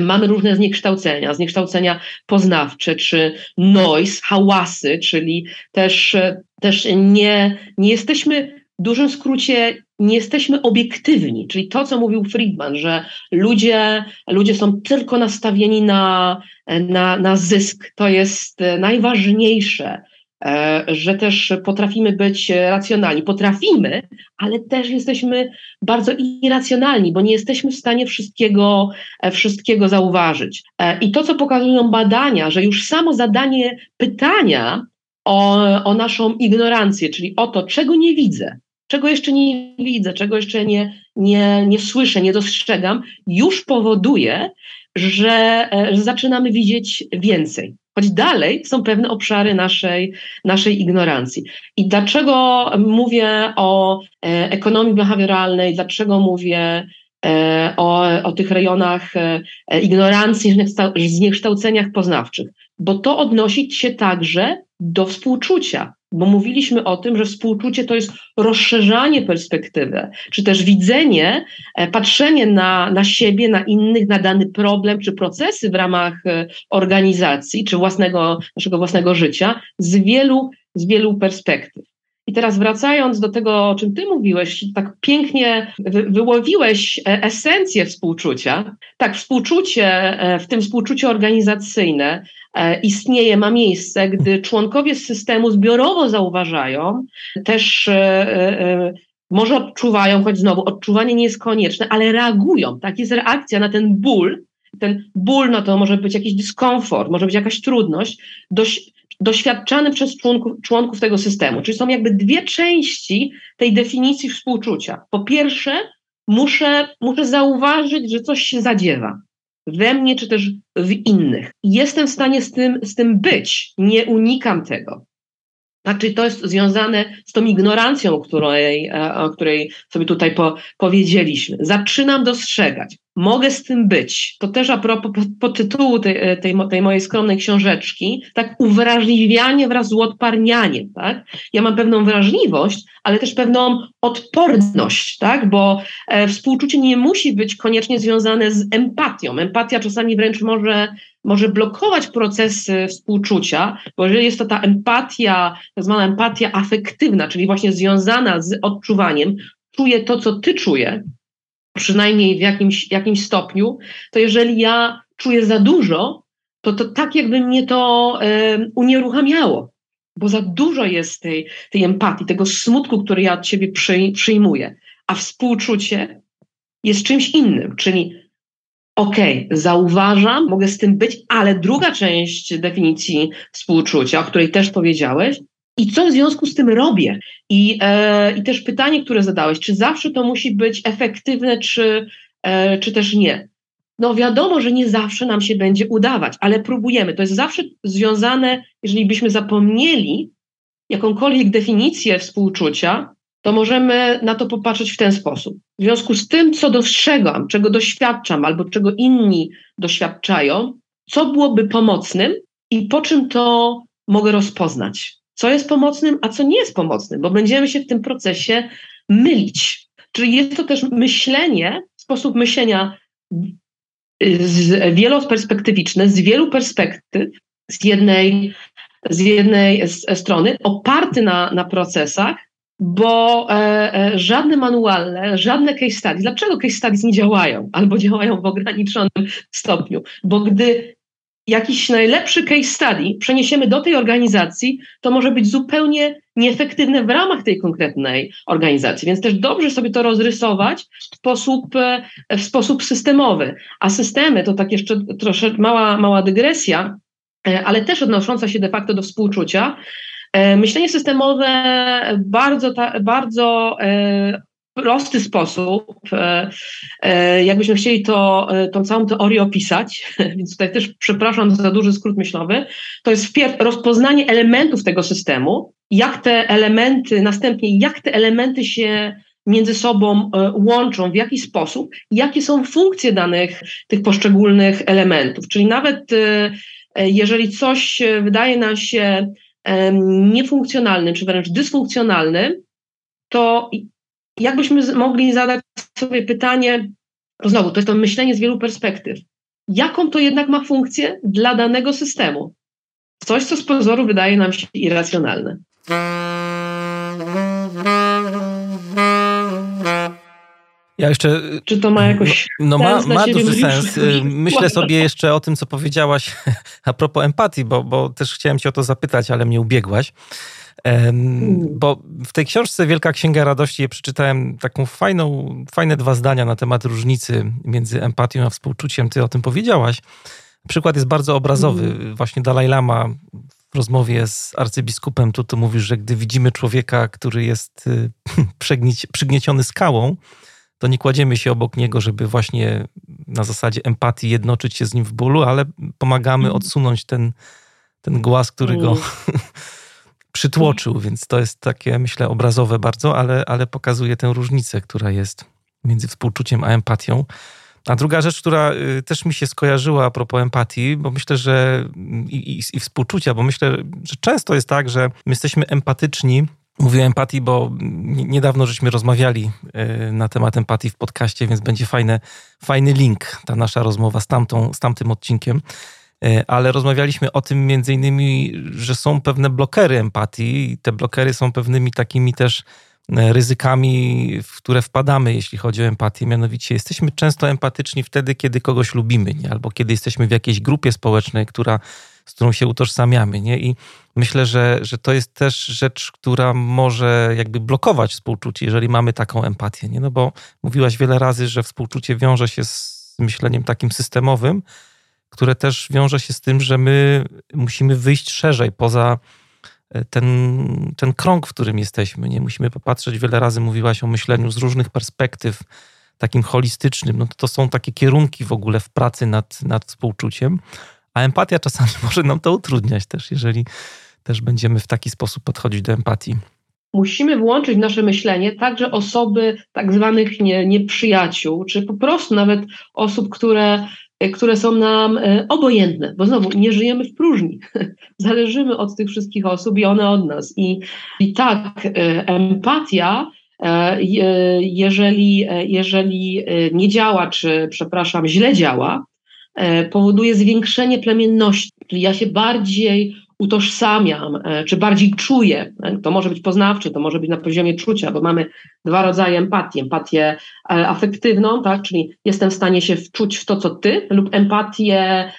Mamy różne zniekształcenia, zniekształcenia poznawcze, czy noise, hałasy, czyli też, też nie, nie jesteśmy, w dużym skrócie, nie jesteśmy obiektywni, czyli to, co mówił Friedman, że ludzie, ludzie są tylko nastawieni na, na, na zysk, to jest najważniejsze. E, że też potrafimy być racjonalni. Potrafimy, ale też jesteśmy bardzo irracjonalni, bo nie jesteśmy w stanie wszystkiego, e, wszystkiego zauważyć. E, I to, co pokazują badania, że już samo zadanie pytania o, o naszą ignorancję, czyli o to, czego nie widzę, czego jeszcze nie widzę, czego jeszcze nie, nie, nie słyszę, nie dostrzegam, już powoduje, że, że zaczynamy widzieć więcej choć dalej są pewne obszary naszej, naszej ignorancji. I dlaczego mówię o e, ekonomii behawioralnej, dlaczego mówię e, o, o tych rejonach e, ignorancji, zniekształceniach poznawczych? Bo to odnosi się także do współczucia, bo mówiliśmy o tym, że współczucie to jest rozszerzanie perspektywy, czy też widzenie, e, patrzenie na, na siebie, na innych, na dany problem czy procesy w ramach e, organizacji, czy własnego, naszego własnego życia z wielu, z wielu perspektyw. I teraz wracając do tego, o czym ty mówiłeś, tak pięknie wy, wyłowiłeś e, esencję współczucia. Tak, współczucie, w tym współczucie organizacyjne E, istnieje, ma miejsce, gdy członkowie systemu zbiorowo zauważają, też e, e, może odczuwają, choć znowu odczuwanie nie jest konieczne, ale reagują. Tak, jest reakcja na ten ból. Ten ból, no to może być jakiś dyskomfort, może być jakaś trudność, dość, doświadczany przez członków, członków tego systemu. Czyli są jakby dwie części tej definicji współczucia. Po pierwsze, muszę, muszę zauważyć, że coś się zadziewa we mnie, czy też w innych. Jestem w stanie z tym, z tym być, nie unikam tego. Znaczy, to jest związane z tą ignorancją, której, e, o której sobie tutaj po, powiedzieliśmy. Zaczynam dostrzegać, mogę z tym być. To też a propos po, po tytułu tej, e, tej, tej, mojej skromnej książeczki, tak uwrażliwianie wraz z uodparnianiem. Tak? Ja mam pewną wrażliwość, ale też pewną odporność, tak? bo e, współczucie nie musi być koniecznie związane z empatią. Empatia czasami wręcz może może blokować procesy współczucia, bo jeżeli jest to ta empatia, tak zwana empatia afektywna, czyli właśnie związana z odczuwaniem, czuję to, co ty czuję, przynajmniej w jakimś, jakimś stopniu, to jeżeli ja czuję za dużo, to, to tak jakby mnie to e, unieruchamiało, bo za dużo jest tej, tej empatii, tego smutku, który ja od ciebie przy, przyjmuję, a współczucie jest czymś innym, czyli okej, okay, zauważam, mogę z tym być, ale druga część definicji współczucia, o której też powiedziałeś, i co w związku z tym robię? I, e, i też pytanie, które zadałeś, czy zawsze to musi być efektywne, czy, e, czy też nie? No wiadomo, że nie zawsze nam się będzie udawać, ale próbujemy. To jest zawsze związane, jeżeli byśmy zapomnieli jakąkolwiek definicję współczucia, to możemy na to popatrzeć w ten sposób. W związku z tym, co dostrzegam, czego doświadczam albo czego inni doświadczają, co byłoby pomocnym i po czym to mogę rozpoznać. Co jest pomocnym, a co nie jest pomocnym, bo będziemy się w tym procesie mylić. Czyli jest to też myślenie, sposób myślenia wieloperspektywiczny, z wielu perspektyw, z jednej, z jednej strony, oparty na, na procesach, bo e, e, żadne manualne, żadne case studies, dlaczego case studies nie działają albo działają w ograniczonym stopniu? Bo gdy jakiś najlepszy case study przeniesiemy do tej organizacji, to może być zupełnie nieefektywne w ramach tej konkretnej organizacji. Więc też dobrze sobie to rozrysować w sposób, e, w sposób systemowy. A systemy to tak jeszcze troszeczkę mała, mała dygresja, e, ale też odnosząca się de facto do współczucia. E, myślenie systemowe bardzo, bardzo prosty sposób, e, jakbyśmy chcieli to, tą całą teorię opisać, więc tutaj też przepraszam za duży skrót myślowy, to jest wpierw rozpoznanie elementów tego systemu, jak te elementy, następnie jak te elementy się między sobą łączą, w jaki sposób, jakie są funkcje danych tych poszczególnych elementów. Czyli nawet jeżeli coś wydaje nam się niefunkcjonalny, czy wręcz dysfunkcjonalny, to jakbyśmy mogli zadać sobie pytanie, to znowu, to jest to myślenie z wielu perspektyw. Jaką to jednak ma funkcję dla danego systemu? Coś, co z pozoru wydaje nam się irracjonalne. Ja jeszcze. Czy to ma jakoś. No, no ma, ma duży sens. Y, myślę sobie jeszcze o tym, co powiedziałaś a propos empatii, bo, bo też chciałem Cię o to zapytać, ale mnie ubiegłaś. Um, bo w tej książce Wielka Księga Radości je przeczytałem taką fajną, fajne dwa zdania na temat różnicy między empatią a współczuciem. Ty o tym powiedziałaś. Przykład jest bardzo obrazowy. Mm. Właśnie Dalaj Lama w rozmowie z arcybiskupem tu, tu mówisz, że gdy widzimy człowieka, który jest y, przygnieciony skałą, to nie kładziemy się obok niego, żeby właśnie na zasadzie empatii jednoczyć się z nim w bólu, ale pomagamy mhm. odsunąć ten, ten głaz, który go mm. przytłoczył. Więc to jest takie, myślę, obrazowe bardzo, ale, ale pokazuje tę różnicę, która jest między współczuciem a empatią. A druga rzecz, która y, też mi się skojarzyła a propos empatii, bo myślę, że i, i, i współczucia, bo myślę, że często jest tak, że my jesteśmy empatyczni Mówię empatii, bo niedawno żeśmy rozmawiali y, na temat empatii w podcaście, więc będzie fajny, fajny link, ta nasza rozmowa z, tamtą, z tamtym odcinkiem. Y, ale rozmawialiśmy o tym między innymi, że są pewne blokery empatii i te blokery są pewnymi takimi też E, ryzykami, w które wpadamy, jeśli chodzi o empatię. Mianowicie jesteśmy często empatyczni wtedy, kiedy kogoś lubimy, nie? albo kiedy jesteśmy w jakiejś grupie społecznej, która, z którą się utożsamiamy. Nie? I myślę, że, że to jest też rzecz, która może jakby blokować współczucie, jeżeli mamy taką empatię. Nie? No bo mówiłaś wiele razy, że współczucie wiąże się z myśleniem takim systemowym, które też wiąże się z tym, że my musimy wyjść szerzej poza ten, ten krąg, w którym jesteśmy. Nie musimy popatrzeć, wiele razy mówiłaś o myśleniu z różnych perspektyw, takim holistycznym. No to, to są takie kierunki w ogóle w pracy nad, nad współczuciem, a empatia czasami może nam to utrudniać też, jeżeli też będziemy w taki sposób podchodzić do empatii. Musimy włączyć w nasze myślenie także osoby tak zwanych nie, nieprzyjaciół, czy po prostu nawet osób, które E, które są nam e, obojętne, bo znowu nie żyjemy w próżni. Zależymy od tych wszystkich osób i one od nas. I, i tak, e, empatia, jeżeli, jeżeli nie działa, czy przepraszam, źle działa, powoduje zwiększenie plemienności. Czyli ja się bardziej utożsamiam, e, czy bardziej czuję. E, to może być poznawczy, to może być na poziomie czucia, bo mamy dwa rodzaje empatii. Empatię e, afektywną, tak, czyli jestem w stanie się wczuć w to, co ty, lub empatię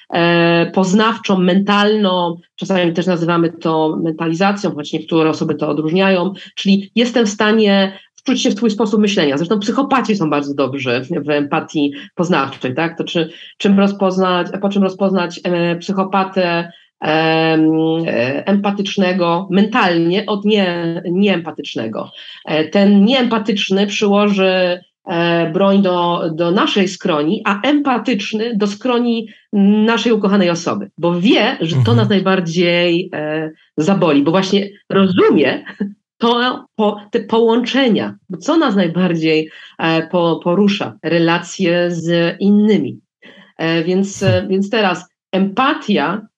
poznawczą, mentalną, czasami też nazywamy to mentalizacją, choć niektóre osoby to odróżniają, czyli jestem w stanie wczuć się w twój sposób myślenia. Zresztą psychopaci są bardzo dobrzy w empatii poznawczej, tak? To czy, czym rozpoznać, po czym rozpoznać psychopatę empatycznego mentalnie od nie, nieempatycznego. E, ten nieempatyczny przyłoży e, broń do, do naszej skroni, a empatyczny do skroni naszej ukochanej osoby, bo wie, że to mhm. nas najbardziej zaboli, bo właśnie rozumie to, po, te połączenia, co nas najbardziej po, porusza, relacje z innymi. Więc, więc teraz empatia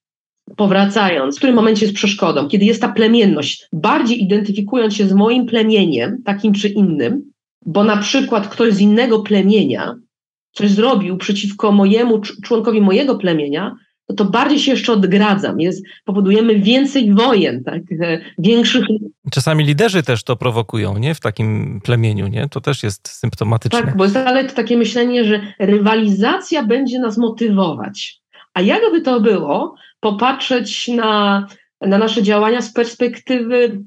powracając, w którym momencie jest przeszkodą, kiedy jest ta plemienność, bardziej identyfikując się z moim plemieniem, takim czy innym, bo na przykład ktoś z innego plemienia coś zrobił przeciwko mojemu członkowi mojego plemienia, no to bardziej się jeszcze odgradzam. Jest, powodujemy więcej wojen, tak? E, większych. Czasami liderzy też to prowokują, nie? W takim plemieniu, nie? To też jest symptomatyczne. Tak, bo jest ale takie myślenie, że rywalizacja będzie nas motywować. A jakby to było, popatrzeć na, na nasze działania z perspektywy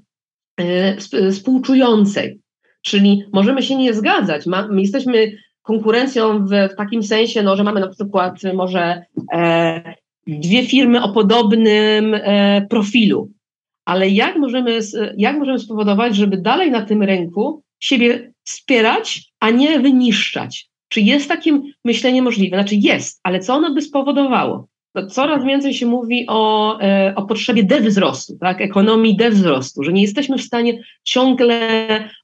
współczującej. Czyli możemy się nie zgadzać. My jesteśmy konkurencją w, w, takim sensie, no, że mamy na przykład może e, dwie firmy o podobnym e, profilu. Ale jak możemy, jak możemy spowodować, żeby dalej na tym rynku siebie wspierać, a nie wyniszczać? Czy jest takie myślenie możliwe? Znaczy jest, ale co ono by spowodowało? Coraz więcej się mówi o, e, o potrzebie dewzrostu, tak? ekonomii dewzrostu, że nie jesteśmy w stanie ciągle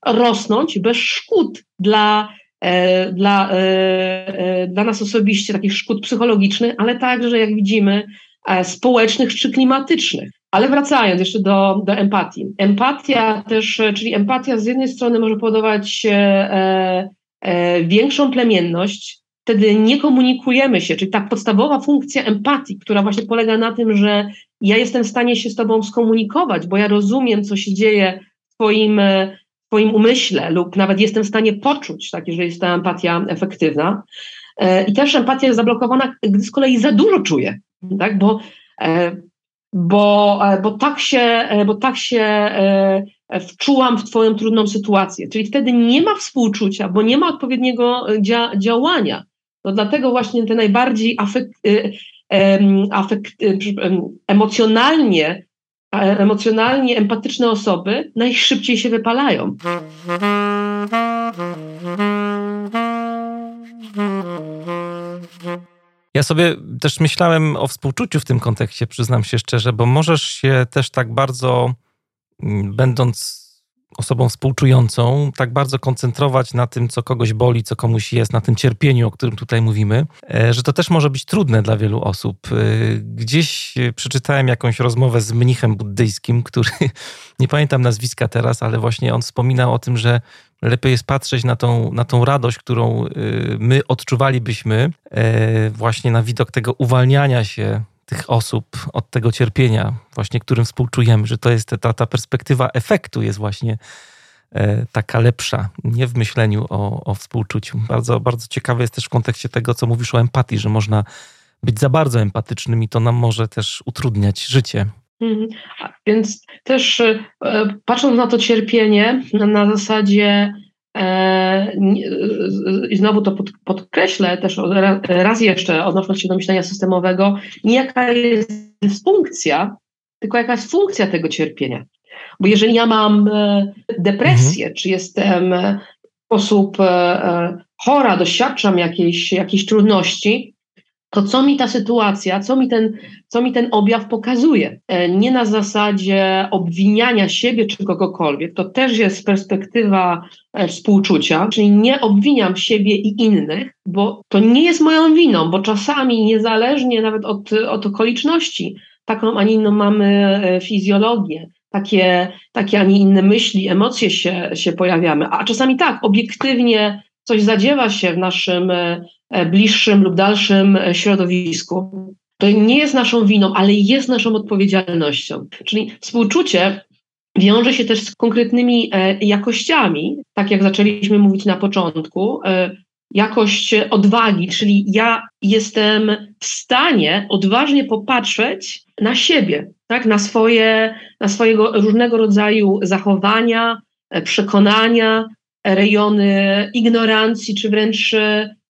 rosnąć bez szkód dla, e, dla, e, dla nas osobiście, takich szkód psychologicznych, ale także, jak widzimy, społecznych czy klimatycznych. Ale wracając jeszcze do, do empatii. Empatia też, czyli empatia z jednej strony może powodować większą plemienność, wtedy nie komunikujemy się, czyli ta podstawowa funkcja empatii, która właśnie polega na tym, że ja jestem w stanie się z tobą skomunikować, bo ja rozumiem, co się dzieje w twoim, e, w twoim umyśle lub nawet jestem w stanie poczuć, tak, jeżeli jest ta empatia efektywna. E, I też empatia jest zablokowana, gdy z kolei za dużo czuję, tak, bo, e, bo, bo tak się, bo tak się wczułam w Twoją trudną sytuację. Czyli wtedy nie ma współczucia, bo nie ma odpowiedniego dzia działania. No dlatego właśnie te najbardziej afekt, y, afekt, y, emocjonalnie, emocjonalnie empatyczne osoby najszybciej się wypalają. Ja sobie też myślałem o współczuciu w tym kontekście, przyznam się szczerze, bo możesz się też tak bardzo, mm, będąc osobą współczującą, tak bardzo koncentrować na tym, co kogoś boli, co komuś jest, na tym cierpieniu, o którym tutaj mówimy, e, że to też może być trudne dla wielu osób. E, gdzieś przeczytałem jakąś rozmowę z mnichem buddyjskim, który, nie pamiętam nazwiska teraz, ale właśnie on wspominał o tym, że lepiej jest patrzeć na tą, na tą radość, którą my odczuwalibyśmy właśnie na widok tego uwalniania się tych osób od tego cierpienia, właśnie którym współczujemy, że to jest ta, ta perspektywa efektu jest właśnie e, taka lepsza, nie w myśleniu o, o współczuciu. Bardzo, bardzo ciekawe jest też w kontekście tego, co mówisz o empatii, że można być za bardzo empatycznym i to nam może też utrudniać życie. Mhm. Więc też e, patrząc na to cierpienie na zasadzie I znowu to podkreślę też raz jeszcze, odnosząc się do myślenia systemowego, nie jaka jest funkcja, tylko jaka jest funkcja tego cierpienia. Bo jeżeli ja mam e, depresję, mhm. czy jestem w sposób e, chora, doświadczam jakiejś, jakiejś trudności, to co mi ta sytuacja, co mi ten, co mi ten objaw pokazuje? E, nie na zasadzie obwiniania siebie czy kogokolwiek, to też jest perspektywa e, współczucia, czyli nie obwiniam siebie i innych, bo to nie jest moją winą, bo czasami niezależnie nawet od, od okoliczności, taką, a nie inną mamy e, fizjologię, takie, takie, a nie inne myśli, emocje się, się pojawiamy, a czasami tak, obiektywnie coś zadziewa się w naszym bliższym lub dalszym e, środowisku. To nie jest naszą winą, ale jest naszą odpowiedzialnością. Czyli współczucie wiąże się też z konkretnymi e, jakościami, tak jak zaczęliśmy mówić na początku. Jakość odwagi, czyli ja jestem w stanie odważnie popatrzeć na siebie, tak? na, swoje, na swojego różnego rodzaju zachowania, przekonania, rejony ignorancji, czy wręcz E,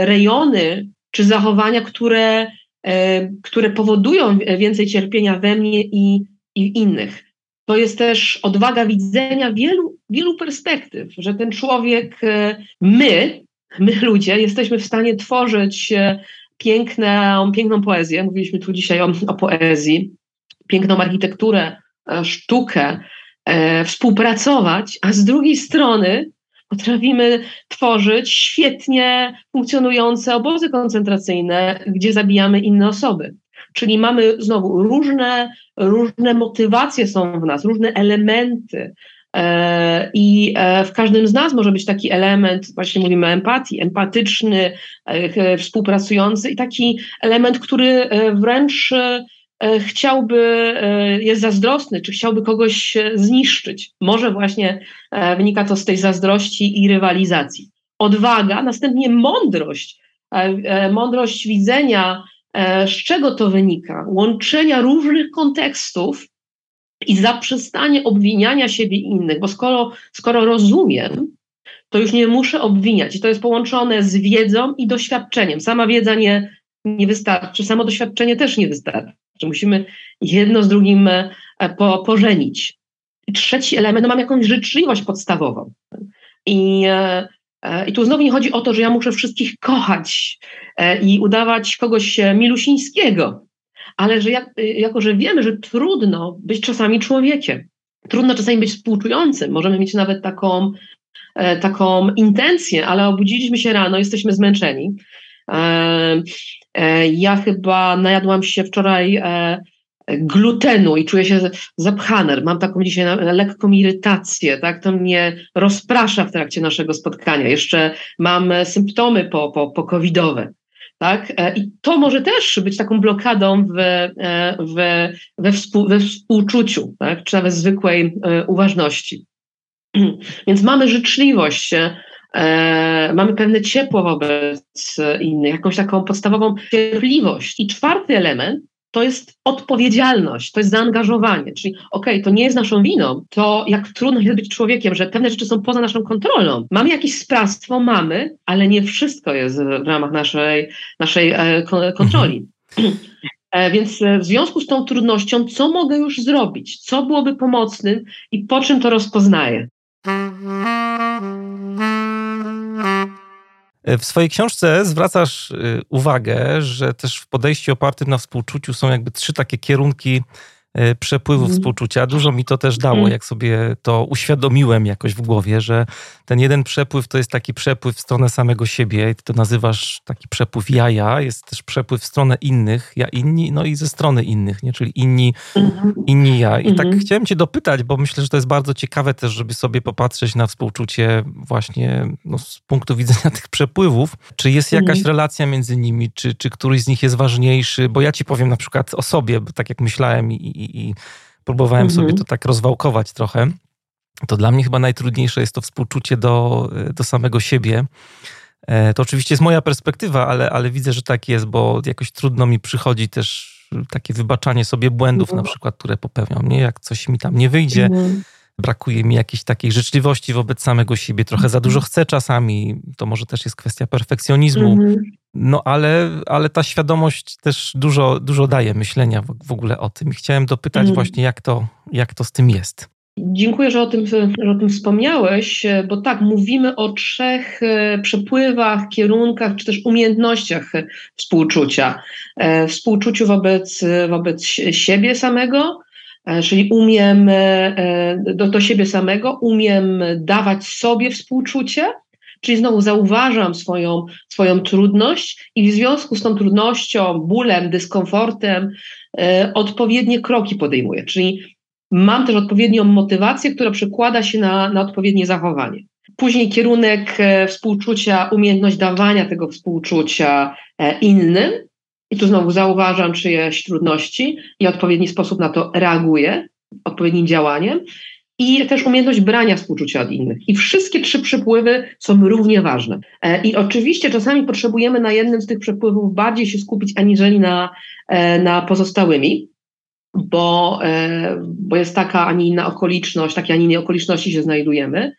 rejony czy zachowania, które, e, które powodują więcej cierpienia we mnie i, i innych. To jest też odwaga widzenia wielu, wielu perspektyw, że ten człowiek, e, my, my ludzie, jesteśmy w stanie tworzyć piękną, piękną poezję. Mówiliśmy tu dzisiaj o, o poezji, piękną architekturę, sztukę, e, współpracować, a z drugiej strony Potrafimy tworzyć świetnie funkcjonujące obozy koncentracyjne, gdzie zabijamy inne osoby. Czyli mamy znowu różne, różne motywacje są w nas, różne elementy. E, I e, w każdym z nas może być taki element, właśnie mówimy empatii, empatyczny, e, współpracujący i taki element, który wręcz chciałby, e, jest zazdrosny, czy chciałby kogoś e, zniszczyć. Może właśnie wynika to z tej zazdrości i rywalizacji. Odwaga, następnie mądrość, mądrość widzenia, z czego to wynika, łączenia różnych kontekstów i zaprzestanie obwiniania siebie i innych, bo skoro, skoro rozumiem, to już nie muszę obwiniać. I to jest połączone z wiedzą i doświadczeniem. Sama wiedza nie, nie wystarczy, samo doświadczenie też nie wystarczy że musimy jedno z drugim e, po, pożenić. I trzeci element, no mam jakąś życzliwość podstawową. I, e, e, I tu znowu nie chodzi o to, że ja muszę wszystkich kochać i udawać kogoś milusińskiego, ale że jak, jako, że wiemy, że trudno być czasami człowiekiem, trudno czasami być współczującym, możemy mieć nawet taką, taką intencję, ale obudziliśmy się rano, jesteśmy zmęczeni, ja chyba najadłam się wczoraj e, glutenu i czuję się zapchany. Mam taką dzisiaj lekką irytację, tak? To mnie rozprasza w trakcie naszego spotkania. Jeszcze mam symptomy po, po, po covidowe. Tak? E, I to może też być taką blokadą w, w, we, współ, we współczuciu, tak? czy nawet zwykłej uważności. Więc mamy życzliwość, e, mamy pewne ciepło wobec innych, jakąś taką podstawową cierpliwość. I czwarty element to jest odpowiedzialność, to jest zaangażowanie. Czyli okej, okay, to nie jest naszą winą, to jak trudno jest być człowiekiem, że pewne rzeczy są poza naszą kontrolą. Mamy jakieś sprawstwo, mamy, ale nie wszystko jest w ramach naszej, naszej e, kontroli. E, więc e, w związku z tą trudnością, co mogę już zrobić? Co byłoby pomocnym i po czym to rozpoznaję? W swojej książce zwracasz y, uwagę, że też w podejściu opartym na współczuciu są jakby trzy takie kierunki E, przepływu mm. współczucia. Dużo mi to też dało, mm. jak sobie to uświadomiłem jakoś w głowie, że ten jeden przepływ to jest taki przepływ w stronę samego siebie, ty to nazywasz taki przepływ ja-ja, jest też przepływ w stronę innych, ja inni, no i ze strony innych, nie? czyli inni, mm. inni ja. I tak mhm. chciałem cię dopytać, bo myślę, że to jest bardzo ciekawe też, żeby sobie popatrzeć na współczucie właśnie no, z punktu widzenia tych przepływów. Czy jest jakaś mhm. relacja między nimi, czy, czy któryś z nich jest ważniejszy? Bo ja ci powiem na przykład o sobie, bo tak jak myślałem i, i, i próbowałem mhm. sobie to tak rozwałkować trochę, to dla mnie chyba najtrudniejsze jest to współczucie do, do samego siebie. E, to oczywiście jest moja perspektywa, ale, ale widzę, że tak jest, bo jakoś trudno mi przychodzi też takie wybaczanie sobie błędów, mhm. na przykład, które popełniam. Nie? Jak coś mi tam nie wyjdzie, mhm. brakuje mi jakiejś takiej życzliwości wobec samego siebie, trochę za dużo chcę czasami, to może też jest kwestia perfekcjonizmu. Mhm. No ale, ale ta świadomość też dużo, dużo daje myślenia w, ogóle o tym. I chciałem dopytać mm. właśnie, jak to, jak to z tym jest. Dziękuję, że o, tym, że o tym wspomniałeś, bo tak, mówimy o trzech e, przepływach, kierunkach, czy też umiejętnościach współczucia. E, współczuciu wobec, wobec siebie samego, e, czyli umiem do, do siebie samego, umiem dawać sobie współczucie, Czyli znowu zauważam swoją, swoją trudność i w związku z tą trudnością, bólem, dyskomfortem e, odpowiednie kroki podejmuję. Czyli mam też odpowiednią motywację, która przekłada się na, na odpowiednie zachowanie. Później kierunek e, współczucia, umiejętność dawania tego współczucia e, innym. I tu znowu zauważam czyjeś trudności i odpowiedni sposób na to reaguję, odpowiednim działaniem i też umiejętność brania współczucia od innych. I wszystkie trzy przepływy są równie ważne. E, I oczywiście czasami potrzebujemy na jednym z tych przepływów bardziej się skupić aniżeli na, e, na pozostałymi, bo, e, bo jest taka, a nie inna okoliczność, takie, a nie inne okoliczności się znajdujemy,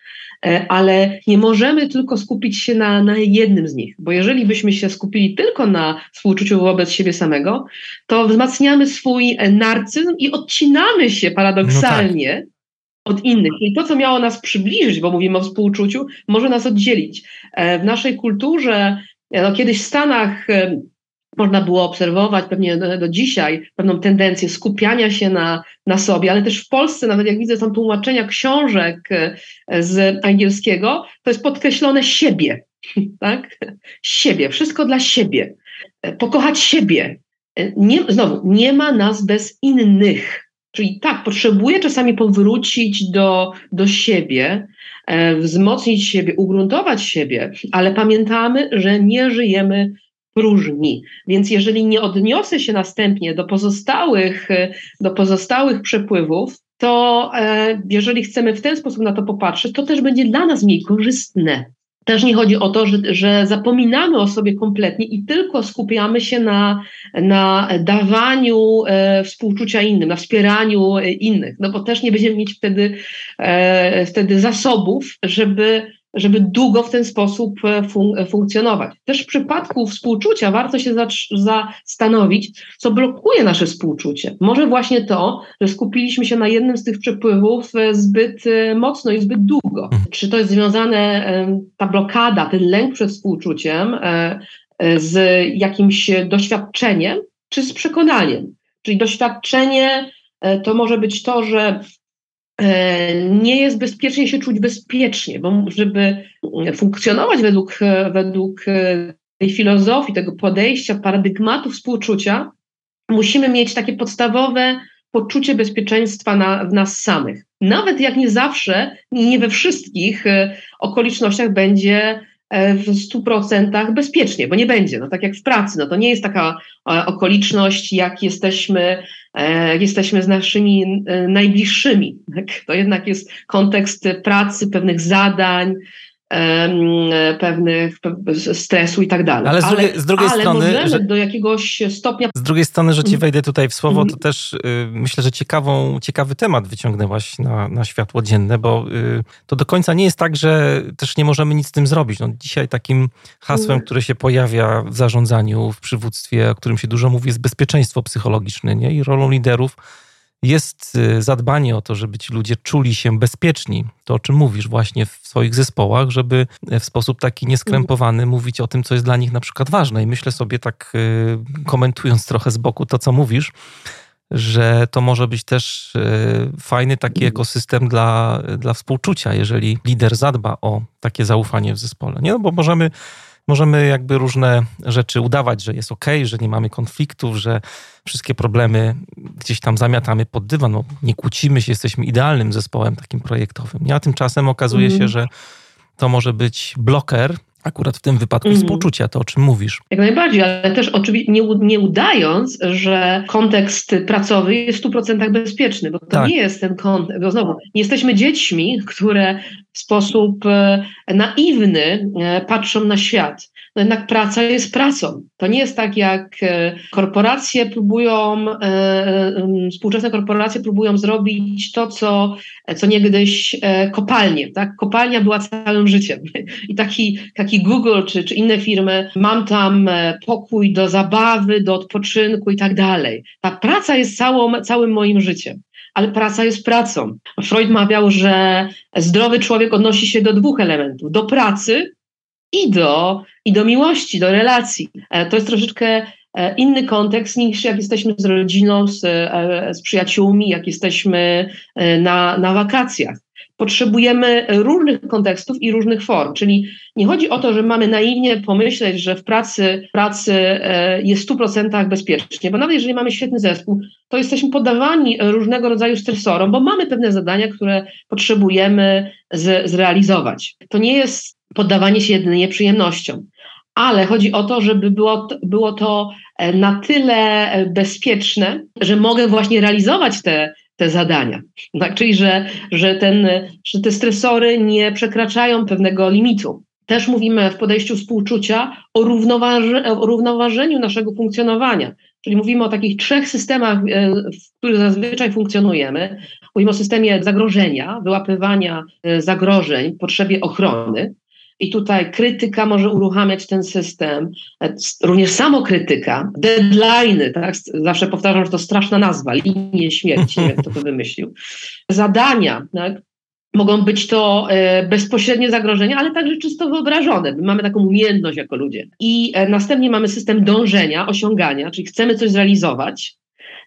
ale nie możemy tylko skupić się na, na jednym z nich, bo jeżeli byśmy się skupili tylko na współczuciu wobec siebie samego, to wzmacniamy swój narcyzm i odcinamy się paradoksalnie no tak od innych. I to, co miało nas przybliżyć, bo mówimy o współczuciu, może nas oddzielić. E, w naszej kulturze, e, no kiedyś w Stanach e, można było obserwować pewnie do, dzisiaj pewną tendencję skupiania się na, na sobie, ale też w Polsce, nawet jak widzę są tłumaczenia książek z angielskiego, to jest podkreślone siebie, tak? Siebie, wszystko dla siebie. Pokochać siebie. Nie, znowu, nie ma nas bez innych. Czyli tak, potrzebuję czasami powrócić do, do siebie, e, wzmocnić siebie, ugruntować siebie, ale pamiętamy, że nie żyjemy próżni. Więc jeżeli nie odniosę się następnie do pozostałych, e, do pozostałych przepływów, to e, jeżeli chcemy w ten sposób na to popatrzeć, to też będzie dla nas mniej korzystne. Też nie chodzi o to, że, że zapominamy o sobie kompletnie i tylko skupiamy się na, na dawaniu e, współczucia innym, na wspieraniu innych, no bo też nie będziemy mieć wtedy, e, wtedy zasobów, żeby żeby długo w ten sposób e, fun e, funkcjonować. Też w przypadku współczucia warto się zastanowić, co blokuje nasze współczucie. Może właśnie to, że skupiliśmy się na jednym z tych przepływów e, zbyt mocno i zbyt długo. Mhm. Czy to jest związane, ta blokada, ten lęk przed współczuciem z jakimś doświadczeniem, czy z przekonaniem? Czyli doświadczenie to może być to, że nie jest bezpiecznie się czuć bezpiecznie, bo żeby funkcjonować według, według e, tej filozofii, tego podejścia, paradygmatu współczucia, musimy mieć takie podstawowe poczucie bezpieczeństwa na, w nas samych. Nawet jak nie zawsze, nie we wszystkich e, okolicznościach będzie w 100% bezpiecznie, bo nie będzie. No, tak jak w pracy, no, to nie jest taka okoliczność, jak jesteśmy E, jesteśmy z naszymi e, najbliższymi. Tak? To jednak jest kontekst pracy, pewnych zadań, pewnych stresu i tak dalej. Ale z drugiej, z drugiej ale strony. Że, do jakiegoś stopnia. Z drugiej strony, że ci mhm. wejdę tutaj w słowo, to mhm. też y, myślę, że ciekawą, ciekawy temat wyciągnęłaś na, na światło dzienne, bo y, to do końca nie jest tak, że też nie możemy nic z tym zrobić. No, dzisiaj takim hasłem, mhm. które się pojawia w zarządzaniu, w przywództwie, o którym się dużo mówi, jest bezpieczeństwo psychologiczne nie? i rolą liderów jest y, zadbanie o to, żeby ci ludzie czuli się bezpieczni. To, o czym mówisz właśnie w swoich zespołach, żeby w sposób taki nieskrępowany mówić o tym, co jest dla nich na przykład ważne. I myślę sobie tak, y, komentując trochę z boku to, co mówisz, że to może być też fajny taki ekosystem dla, dla współczucia, jeżeli lider zadba o takie zaufanie w zespole. Nie, no bo możemy możemy jakby różne rzeczy udawać, że jest ok, że nie mamy konfliktów, że wszystkie problemy gdzieś tam zamiatamy pod dywan, no, nie kłócimy się, jesteśmy idealnym zespołem takim projektowym. A tymczasem okazuje mm. się, że to może być bloker, akurat w tym wypadku mm. współczucia, to o czym mówisz. Jak najbardziej, ale też oczywiście nie, nie udając, że kontekst pracowy jest w 100% bezpieczny, bo to tak. nie jest ten kontekst, bo znowu, nie jesteśmy dziećmi, które w sposób e, naiwny e, patrzą na świat. No jednak praca jest pracą. To nie jest tak, jak e, korporacje próbują, współczesne korporacje próbują zrobić to, co, co niegdyś kopalnie. Tak? Kopalnia była całym życiem. I taki, taki Google czy, czy inne firmy, mam tam pokój do zabawy, do odpoczynku i tak dalej. Ta praca jest całą, całym moim życiem ale praca jest pracą. Freud mawiał, że zdrowy człowiek odnosi się do dwóch elementów: do pracy i do, i do miłości, do relacji. E, to jest troszeczkę e, inny kontekst niż jak jesteśmy z rodziną, z, e, z przyjaciółmi, jak jesteśmy na, na wakacjach potrzebujemy różnych kontekstów i różnych form. Czyli nie chodzi o to, że mamy naiwnie pomyśleć, że w pracy, pracy e, jest w 100% bezpiecznie, bo nawet jeżeli mamy świetny zespół, to jesteśmy poddawani różnego rodzaju stresorom, bo mamy pewne zadania, które potrzebujemy z, zrealizować. To nie jest poddawanie się jedynie przyjemnościom ale chodzi o to, żeby było, było to e, na tyle bezpieczne, że mogę właśnie realizować te, te zadania. Tak? Czyli, że, że, ten, że te stresory nie przekraczają pewnego limitu. Też mówimy w podejściu współczucia o, równoważy, o równoważeniu naszego funkcjonowania. Czyli mówimy o takich trzech systemach, e, w których zazwyczaj funkcjonujemy. Mówimy o systemie zagrożenia, wyłapywania e, zagrożeń, potrzebie ochrony. I tutaj krytyka może uruchamiać ten system, również samokrytyka, deadline'y, tak? zawsze powtarzam, że to straszna nazwa, linie śmierci, wiem kto to wymyślił. Zadania, tak? Mogą być to e, bezpośrednie zagrożenia, ale także czysto wyobrażone. My mamy taką umiejętność jako ludzie. I e, następnie mamy system dążenia, osiągania, czyli chcemy coś zrealizować,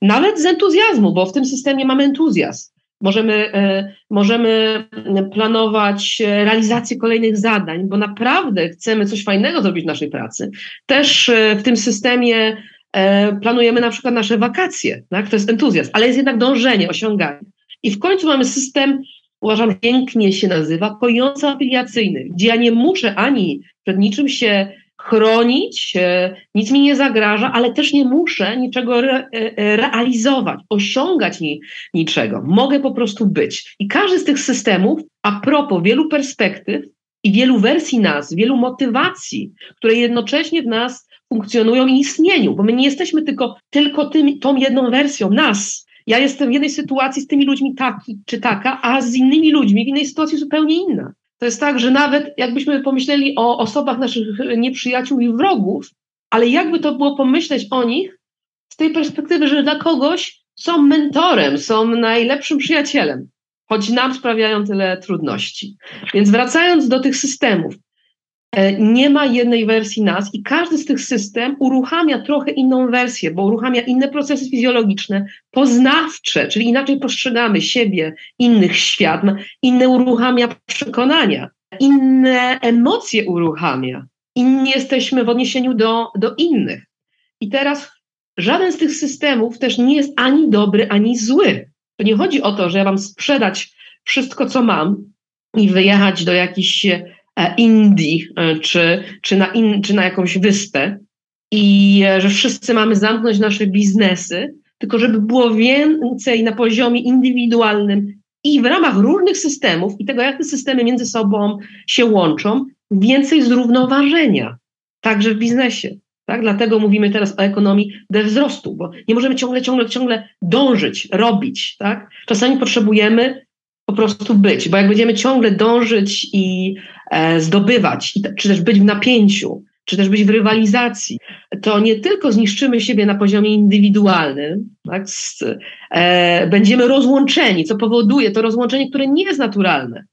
nawet z entuzjazmu, bo w tym systemie mamy entuzjazm. Możemy, e, możemy planować realizację kolejnych zadań, bo naprawdę chcemy coś fajnego zrobić w naszej pracy. Też e, w tym systemie e, planujemy na przykład nasze wakacje, tak? to jest entuzjazm, ale jest jednak dążenie, osiąganie. I w końcu mamy system, uważam, pięknie się nazywa, kojąco-afiliacyjny, gdzie ja nie muszę ani przed niczym się chronić, e, nic mi nie zagraża, ale też nie muszę niczego re, e, realizować, osiągać ni, niczego. Mogę po prostu być. I każdy z tych systemów, a propos wielu perspektyw i wielu wersji nas, wielu motywacji, które jednocześnie w nas funkcjonują i istnieniu, bo my nie jesteśmy tylko, tylko tym, tą jedną wersją nas. Ja jestem w jednej sytuacji z tymi ludźmi taki czy taka, a z innymi ludźmi w innej sytuacji zupełnie inna. To jest tak, że nawet jakbyśmy pomyśleli o osobach naszych nieprzyjaciół i wrogów, ale jakby to było pomyśleć o nich z tej perspektywy, że dla kogoś są mentorem, są najlepszym przyjacielem, choć nam sprawiają tyle trudności. Więc wracając do tych systemów, nie ma jednej wersji nas i każdy z tych system uruchamia trochę inną wersję, bo uruchamia inne procesy fizjologiczne, poznawcze, czyli inaczej postrzegamy siebie, innych świat, inne uruchamia przekonania, inne emocje uruchamia, inni jesteśmy w odniesieniu do, do innych. I teraz żaden z tych systemów też nie jest ani dobry, ani zły. To nie chodzi o to, że ja mam sprzedać wszystko, co mam i wyjechać do jakichś E, Indii e, czy, czy, na in, czy na jakąś wyspę i e, że wszyscy mamy zamknąć nasze biznesy, tylko żeby było więcej na poziomie indywidualnym i w ramach różnych systemów i tego, jak te systemy między sobą się łączą, więcej zrównoważenia, także w biznesie. Tak? Dlatego mówimy teraz o ekonomii wzrostu, bo nie możemy ciągle, ciągle, ciągle dążyć, robić. Tak? Czasami potrzebujemy po prostu być, bo jak będziemy ciągle dążyć i e, zdobywać, i, czy też być w napięciu, czy też być w rywalizacji, to nie tylko zniszczymy siebie na poziomie indywidualnym, tak, z, e, będziemy rozłączeni, co powoduje to rozłączenie, które nie jest naturalne.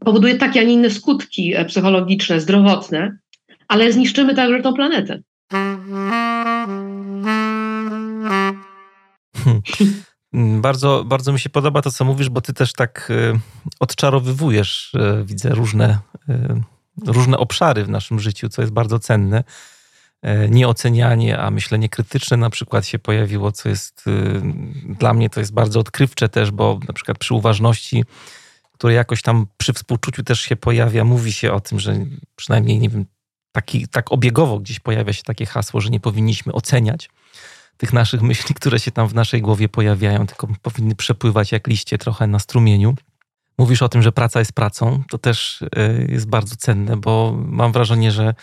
Powoduje takie, a nie inne skutki e, psychologiczne, zdrowotne, ale zniszczymy także tą planetę. Bardzo, bardzo mi się podoba to, co mówisz, bo ty też tak odczarowywujesz, widzę, różne, różne obszary w naszym życiu, co jest bardzo cenne. E, nieocenianie, a myślenie krytyczne na przykład się pojawiło, co jest y, dla mnie to jest bardzo odkrywcze też, bo na przykład przy uważności, które jakoś tam przy współczuciu też się pojawia, mówi się o tym, że przynajmniej nie wiem, taki, tak obiegowo gdzieś pojawia się takie hasło, że nie powinniśmy oceniać tych naszych myśli, które się tam w naszej głowie pojawiają, tylko powinny przepływać jak liście trochę na strumieniu. Mówisz o tym, że praca jest pracą, to też y, jest bardzo cenne, bo mam wrażenie, że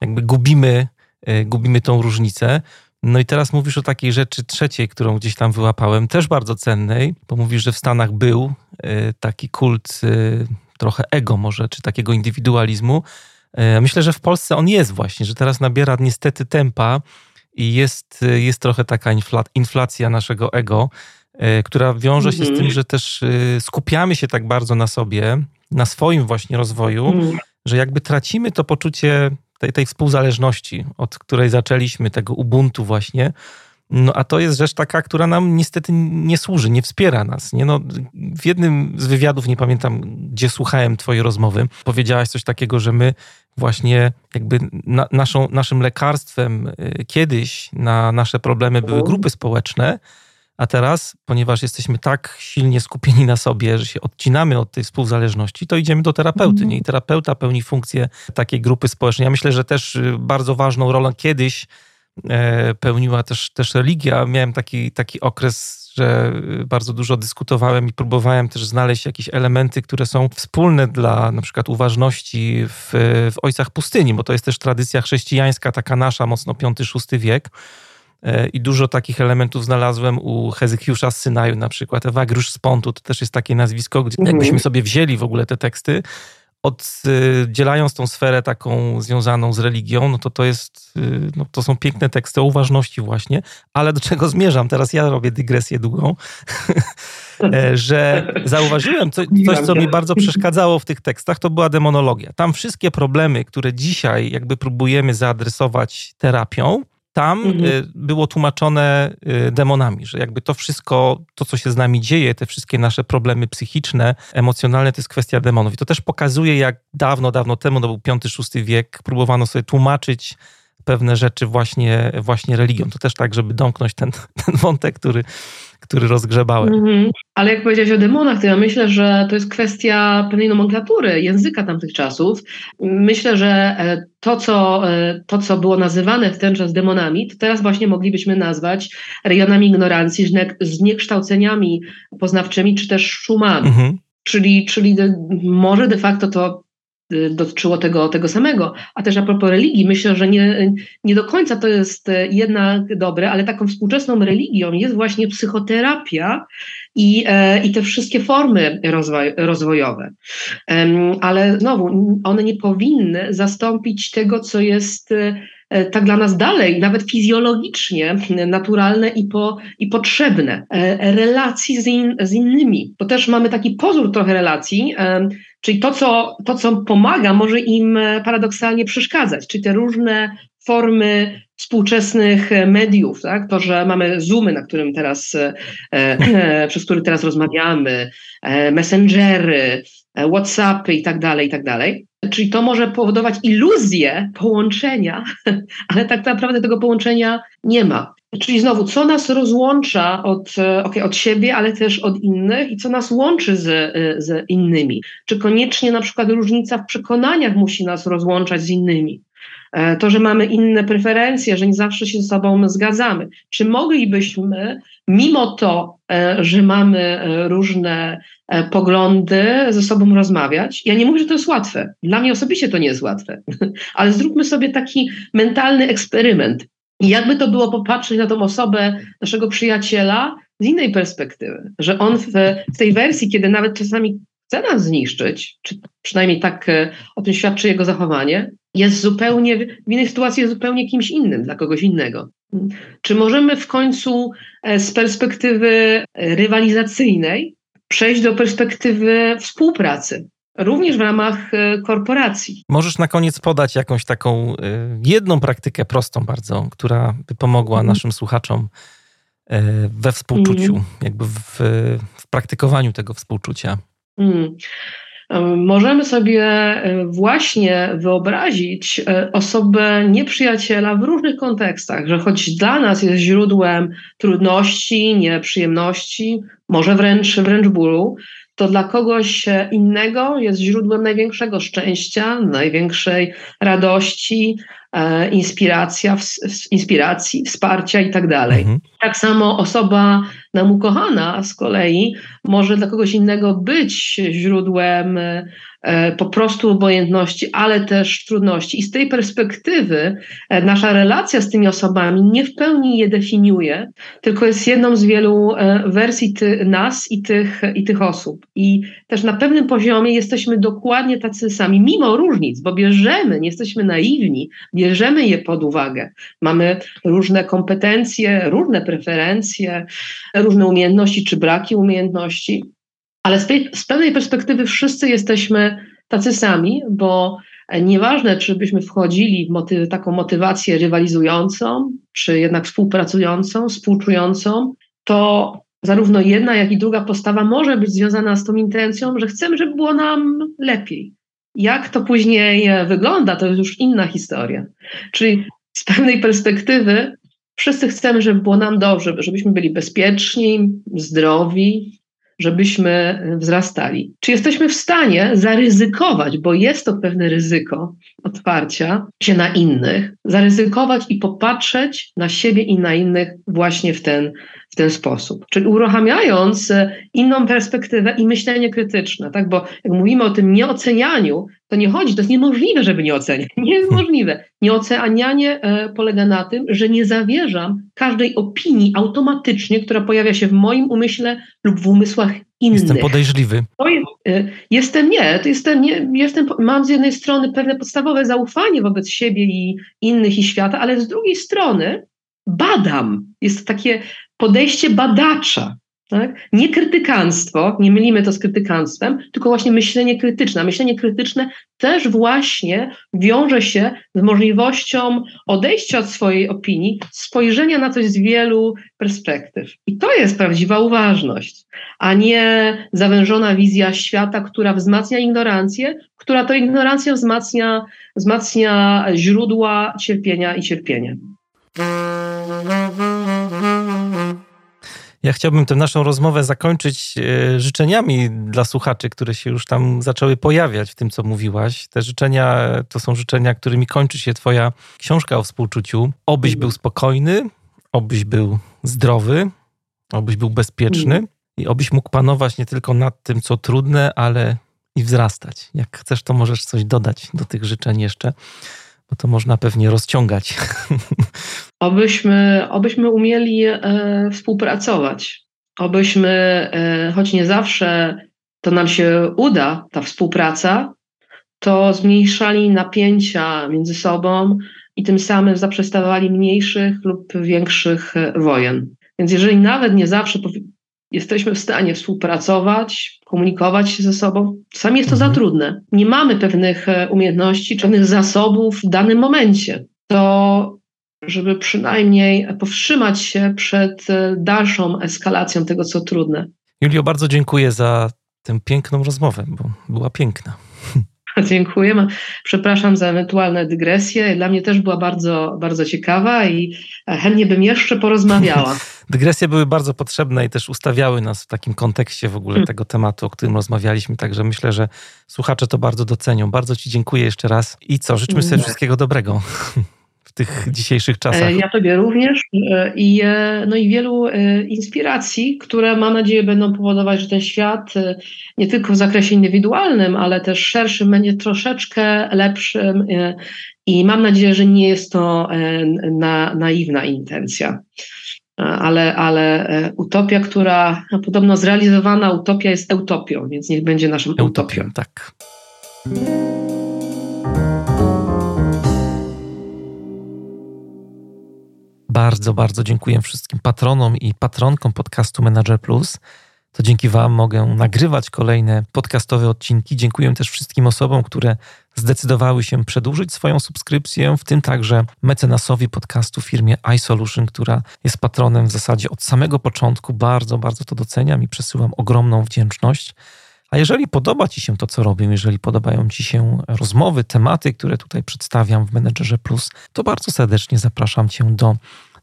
jakby gubimy E, gubimy tą różnicę. No i teraz mówisz o takiej rzeczy trzeciej, którą gdzieś tam wyłapałem, też bardzo cennej, bo mówisz, że w Stanach był e, taki kult e, trochę ego może, czy takiego indywidualizmu. Myślę, że w Polsce on jest właśnie, że teraz nabiera niestety tempa i jest, jest trochę taka inflacja naszego ego, która wiąże się z tym, mhm. że też skupiamy się tak bardzo na sobie, na swoim właśnie rozwoju, mhm. że jakby tracimy to poczucie tej, tej współzależności, od której zaczęliśmy, tego ubuntu właśnie. No a to jest rzecz taka, która nam niestety nie służy, nie wspiera nas. Nie? No, w jednym z wywiadów, nie pamiętam, gdzie słuchałem twojej rozmowy, powiedziałaś coś takiego, że my właśnie jakby na, naszą, naszym lekarstwem y, kiedyś na nasze problemy były grupy społeczne, a teraz, ponieważ jesteśmy tak silnie skupieni na sobie, że się odcinamy od tej współzależności, to idziemy do terapeuty. Nie? I terapeuta pełni funkcję takiej grupy społecznej. Ja myślę, że też y, bardzo ważną rolę kiedyś pełniła też, też religia. Miałem taki, taki okres, że bardzo dużo dyskutowałem i próbowałem też znaleźć jakieś elementy, które są wspólne dla na przykład uważności w, w Ojcach Pustyni, bo to jest też tradycja chrześcijańska, taka nasza, mocno V-VI wiek E, I dużo takich elementów znalazłem u Hezykiusza z Synaju, na przykład Ewagrusz z Pontu, to też jest takie nazwisko, gdzie mhm. jakbyśmy sobie wzięli w ogóle te teksty, oddzielając tą sferę taką związaną z religią, no to to jest, y, no to są piękne teksty o uważności właśnie, ale do czego zmierzam? Teraz ja robię dygresję długą, e, że zauważyłem coś, co mi bardzo przeszkadzało w tych tekstach, to była demonologia. Tam wszystkie problemy, które dzisiaj jakby próbujemy zaadresować terapią, tam mhm. Y, było tłumaczone y, demonami, że jakby to wszystko, to co się z nami dzieje, te wszystkie nasze problemy psychiczne, emocjonalne, to jest kwestia demonów. I to też pokazuje, jak dawno, dawno temu, to był V-VI wiek, próbowano sobie tłumaczyć pewne rzeczy właśnie, właśnie religią. To też tak, żeby domknąć ten, ten wątek, który, który rozgrzebałem. Mm-hmm. Ale jak powiedziałeś o demonach, to ja myślę, że to jest kwestia pewnej nomenklatury, języka tamtych czasów. Myślę, że e, to co, e, to, co było nazywane w ten czas demonami, to teraz właśnie moglibyśmy nazwać rejonami ignorancji, zniekształceniami poznawczymi, czy też szumami. Mm-hmm. Czyli, czyli de, może de facto to dotyczyło tego, tego samego. A też a propos religii, myślę, że nie, nie do końca to jest y, jednak dobre, ale taką współczesną religią jest właśnie psychoterapia i, e, i te wszystkie formy rozwoj, rozwojowe. Ale znowu, one nie powinny zastąpić tego, co jest e, tak dla nas dalej, nawet fizjologicznie naturalne i, po, i potrzebne. E, relacji z, in, z innymi. Bo też mamy taki pozór trochę relacji, Czyli to co, to, co pomaga, może im e, paradoksalnie przeszkadzać, czyli te różne formy współczesnych e, mediów, tak? to, że mamy Zoomy, na którym teraz, e, przez który teraz rozmawiamy, Messengery, Whatsappy i tak dalej, i tak dalej. Czyli to może powodować iluzję połączenia, ale tak naprawdę tego połączenia nie ma. Czyli znowu, co nas rozłącza od, e, okay, od siebie, ale też od innych i co nas łączy z, e, z innymi? Czy koniecznie na przykład różnica w przekonaniach musi nas rozłączać z innymi? E, to, że mamy inne preferencje, że nie zawsze się ze sobą zgadzamy. Czy moglibyśmy, mimo to, że mamy różne poglądy, ze sobą rozmawiać? Ja nie mówię, że to jest łatwe. Dla mnie osobiście to nie jest łatwe, ale zróbmy sobie taki mentalny eksperyment. I jakby to było popatrzeć na tą osobę, naszego przyjaciela z innej perspektywy, że on w, w tej wersji, kiedy nawet czasami chce nas zniszczyć, czy przynajmniej tak e, o tym świadczy jego zachowanie, jest zupełnie, w innej sytuacji jest zupełnie kimś innym, dla kogoś innego. Czy możemy w końcu e, z perspektywy rywalizacyjnej przejść do perspektywy współpracy? Również w ramach e, korporacji. Możesz na koniec podać jakąś taką e, jedną praktykę prostą bardzo, która by pomogła mhm. naszym słuchaczom we współczuciu, mm. jakby w, w, praktykowaniu tego współczucia? Mm. Możemy sobie właśnie wyobrazić osobę nieprzyjaciela w różnych kontekstach, że choć dla nas jest źródłem trudności, nieprzyjemności, może wręcz, wręcz bólu, to dla kogoś innego jest źródłem największego szczęścia, największej radości, e, inspiracja, inspiracji, wsparcia i tak dalej. Mhm. Tak samo osoba nam ukochana z kolei może dla kogoś innego być źródłem E, po prostu obojętności, ale też trudności. I z tej perspektywy e, nasza relacja z tymi osobami nie w pełni je definiuje, tylko jest jedną z wielu e, wersji ty, nas i tych, i tych osób. I też na pewnym poziomie jesteśmy dokładnie tacy sami, mimo różnic, bo bierzemy, nie jesteśmy naiwni, bierzemy je pod uwagę. Mamy różne kompetencje, różne preferencje, różne umiejętności czy braki umiejętności. Ale z, tej, z pewnej perspektywy wszyscy jesteśmy tacy sami, bo nieważne, czy byśmy wchodzili w moty taką motywację rywalizującą, czy jednak współpracującą, współczującą, to zarówno jedna, jak i druga postawa może być związana z tą intencją, że chcemy, żeby było nam lepiej. Jak to później wygląda, to jest już inna historia. Czyli z pewnej perspektywy wszyscy chcemy, żeby było nam dobrze, żebyśmy byli bezpieczni, zdrowi, żebyśmy wzrastali. Czy jesteśmy w stanie zaryzykować, bo jest to pewne ryzyko otwarcia się na innych, zaryzykować i popatrzeć na siebie i na innych właśnie w ten, ten sposób. Czyli uruchamiając inną perspektywę i myślenie krytyczne, tak? Bo jak mówimy o tym nieocenianiu, to nie chodzi, to jest niemożliwe, żeby nie oceniać. Nie jest możliwe. Nieocenianie e, polega na tym, że nie zawierzam każdej opinii automatycznie, która pojawia się w moim umyśle lub w umysłach innych. Jestem podejrzliwy. Jest, e, jestem nie, to jestem nie, jestem, mam z jednej strony pewne podstawowe zaufanie wobec siebie i innych i świata, ale z drugiej strony badam. Jest to takie podejście badacza. Tak? Nie krytykanstwo, nie mylimy to z krytykanstwem, tylko właśnie myślenie krytyczne. Myślenie krytyczne też właśnie wiąże się z możliwością odejścia od swojej opinii, spojrzenia na coś z wielu perspektyw. I to jest prawdziwa uważność, a nie zawężona wizja świata, która wzmacnia ignorancję, która to ignorancja wzmacnia, wzmacnia źródła cierpienia i cierpienia. Ja chciałbym tę naszą rozmowę zakończyć e, życzeniami dla słuchaczy, które się już tam zaczęły pojawiać w tym, co mówiłaś. Te życzenia to są życzenia, którymi kończy się Twoja książka o współczuciu. Obyś był spokojny, obyś był zdrowy, obyś był bezpieczny i obyś mógł panować nie tylko nad tym, co trudne, ale i wzrastać. Jak chcesz, to możesz coś dodać do tych życzeń jeszcze bo to można pewnie rozciągać. Obyśmy, obyśmy umieli e, współpracować, obyśmy, e, choć nie zawsze to nam się uda, ta współpraca, to zmniejszali napięcia między sobą i tym samym zaprzestawali mniejszych lub większych wojen. Więc jeżeli nawet nie zawsze jesteśmy w stanie współpracować, komunikować się ze sobą. Czasami jest to mhm. za trudne. Nie mamy pewnych e, umiejętności, pewnych zasobów w danym momencie. To, żeby przynajmniej powstrzymać się przed e, dalszą eskalacją tego, co trudne. Julio, bardzo dziękuję za tę piękną rozmowę, bo była piękna. Dziękuję. Przepraszam za ewentualne dygresje. Dla mnie też była bardzo, bardzo ciekawa i chętnie bym jeszcze porozmawiała. Dygresje były bardzo potrzebne i też ustawiały nas w takim kontekście w ogóle hmm. tego tematu, o którym rozmawialiśmy. Także myślę, że słuchacze to bardzo docenią. Bardzo Ci dziękuję jeszcze raz i co, życzmy sobie wszystkiego dobrego tych dzisiejszych czasach. E, ja Tobie również e, i, e, no i wielu inspiracji, które mam nadzieję będą powodować, że ten świat nie tylko w zakresie indywidualnym, ale też szerszym będzie troszeczkę lepszym i mam nadzieję, że nie jest to na, naiwna intencja. Ale, ale utopia, która no, podobno zrealizowana utopia jest utopią, więc niech będzie naszą utopią. utopią tak. Bardzo, bardzo dziękuję wszystkim patronom i patronkom podcastu Manager Plus. to dzięki Wam mogę nagrywać kolejne podcastowe odcinki. Dziękuję też wszystkim osobom, które zdecydowały się przedłużyć swoją subskrypcję, w tym także mecenasowi podcastu firmie iSolution, która jest patronem w zasadzie od samego początku. Bardzo, bardzo to doceniam i przesyłam ogromną wdzięczność. A jeżeli podoba Ci się to, co robię, jeżeli podobają Ci się rozmowy, tematy, które tutaj przedstawiam w Menedżerze Plus, to bardzo serdecznie zapraszam Cię do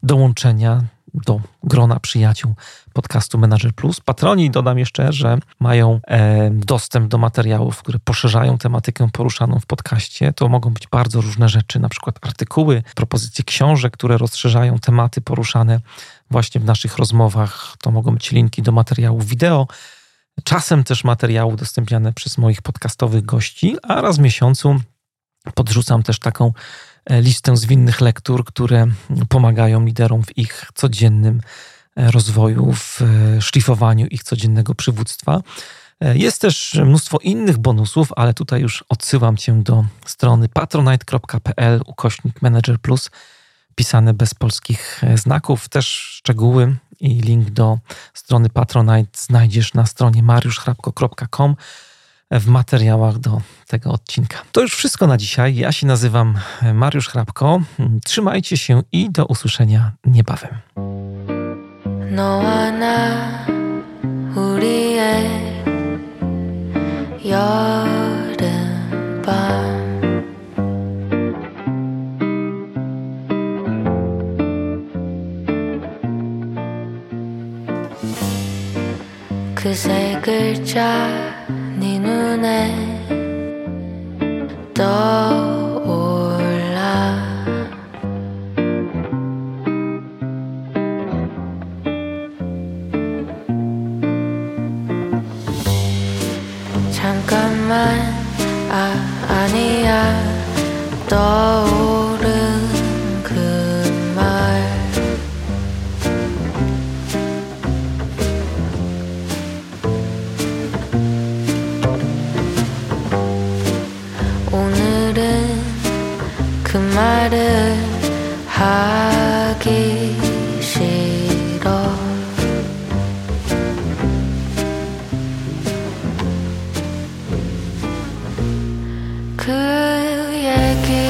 dołączenia do grona przyjaciół podcastu Manager Plus. Patroni, dodam jeszcze, że mają e, dostęp do materiałów, które poszerzają tematykę poruszaną w podcaście. To mogą być bardzo różne rzeczy, na przykład artykuły, propozycje książek, które rozszerzają tematy poruszane właśnie w naszych rozmowach. To mogą być linki do materiałów wideo, czasem też materiały udostępniane przez moich podcastowych gości, a raz w miesiącu podrzucam też taką listę zwinnych lektur, które pomagają liderom w ich codziennym e, rozwoju, w e, szlifowaniu ich codziennego przywództwa. Jest też mnóstwo innych bonusów, ale tutaj już odsyłam Cię do strony patronite.pl ukośnik manager plus pisane bez polskich znaków. Też szczegóły i link do strony Patronite znajdziesz na stronie mariuszchrapko.com w materiałach do tego odcinka. To już wszystko na dzisiaj. Ja się nazywam Mariusz Hrabko. Trzymajcie się i do usłyszenia niebawem. 그세 글자 네 눈에 떠올라. 잠깐만 아 아니야. 떠 하기 싫어. 그 얘기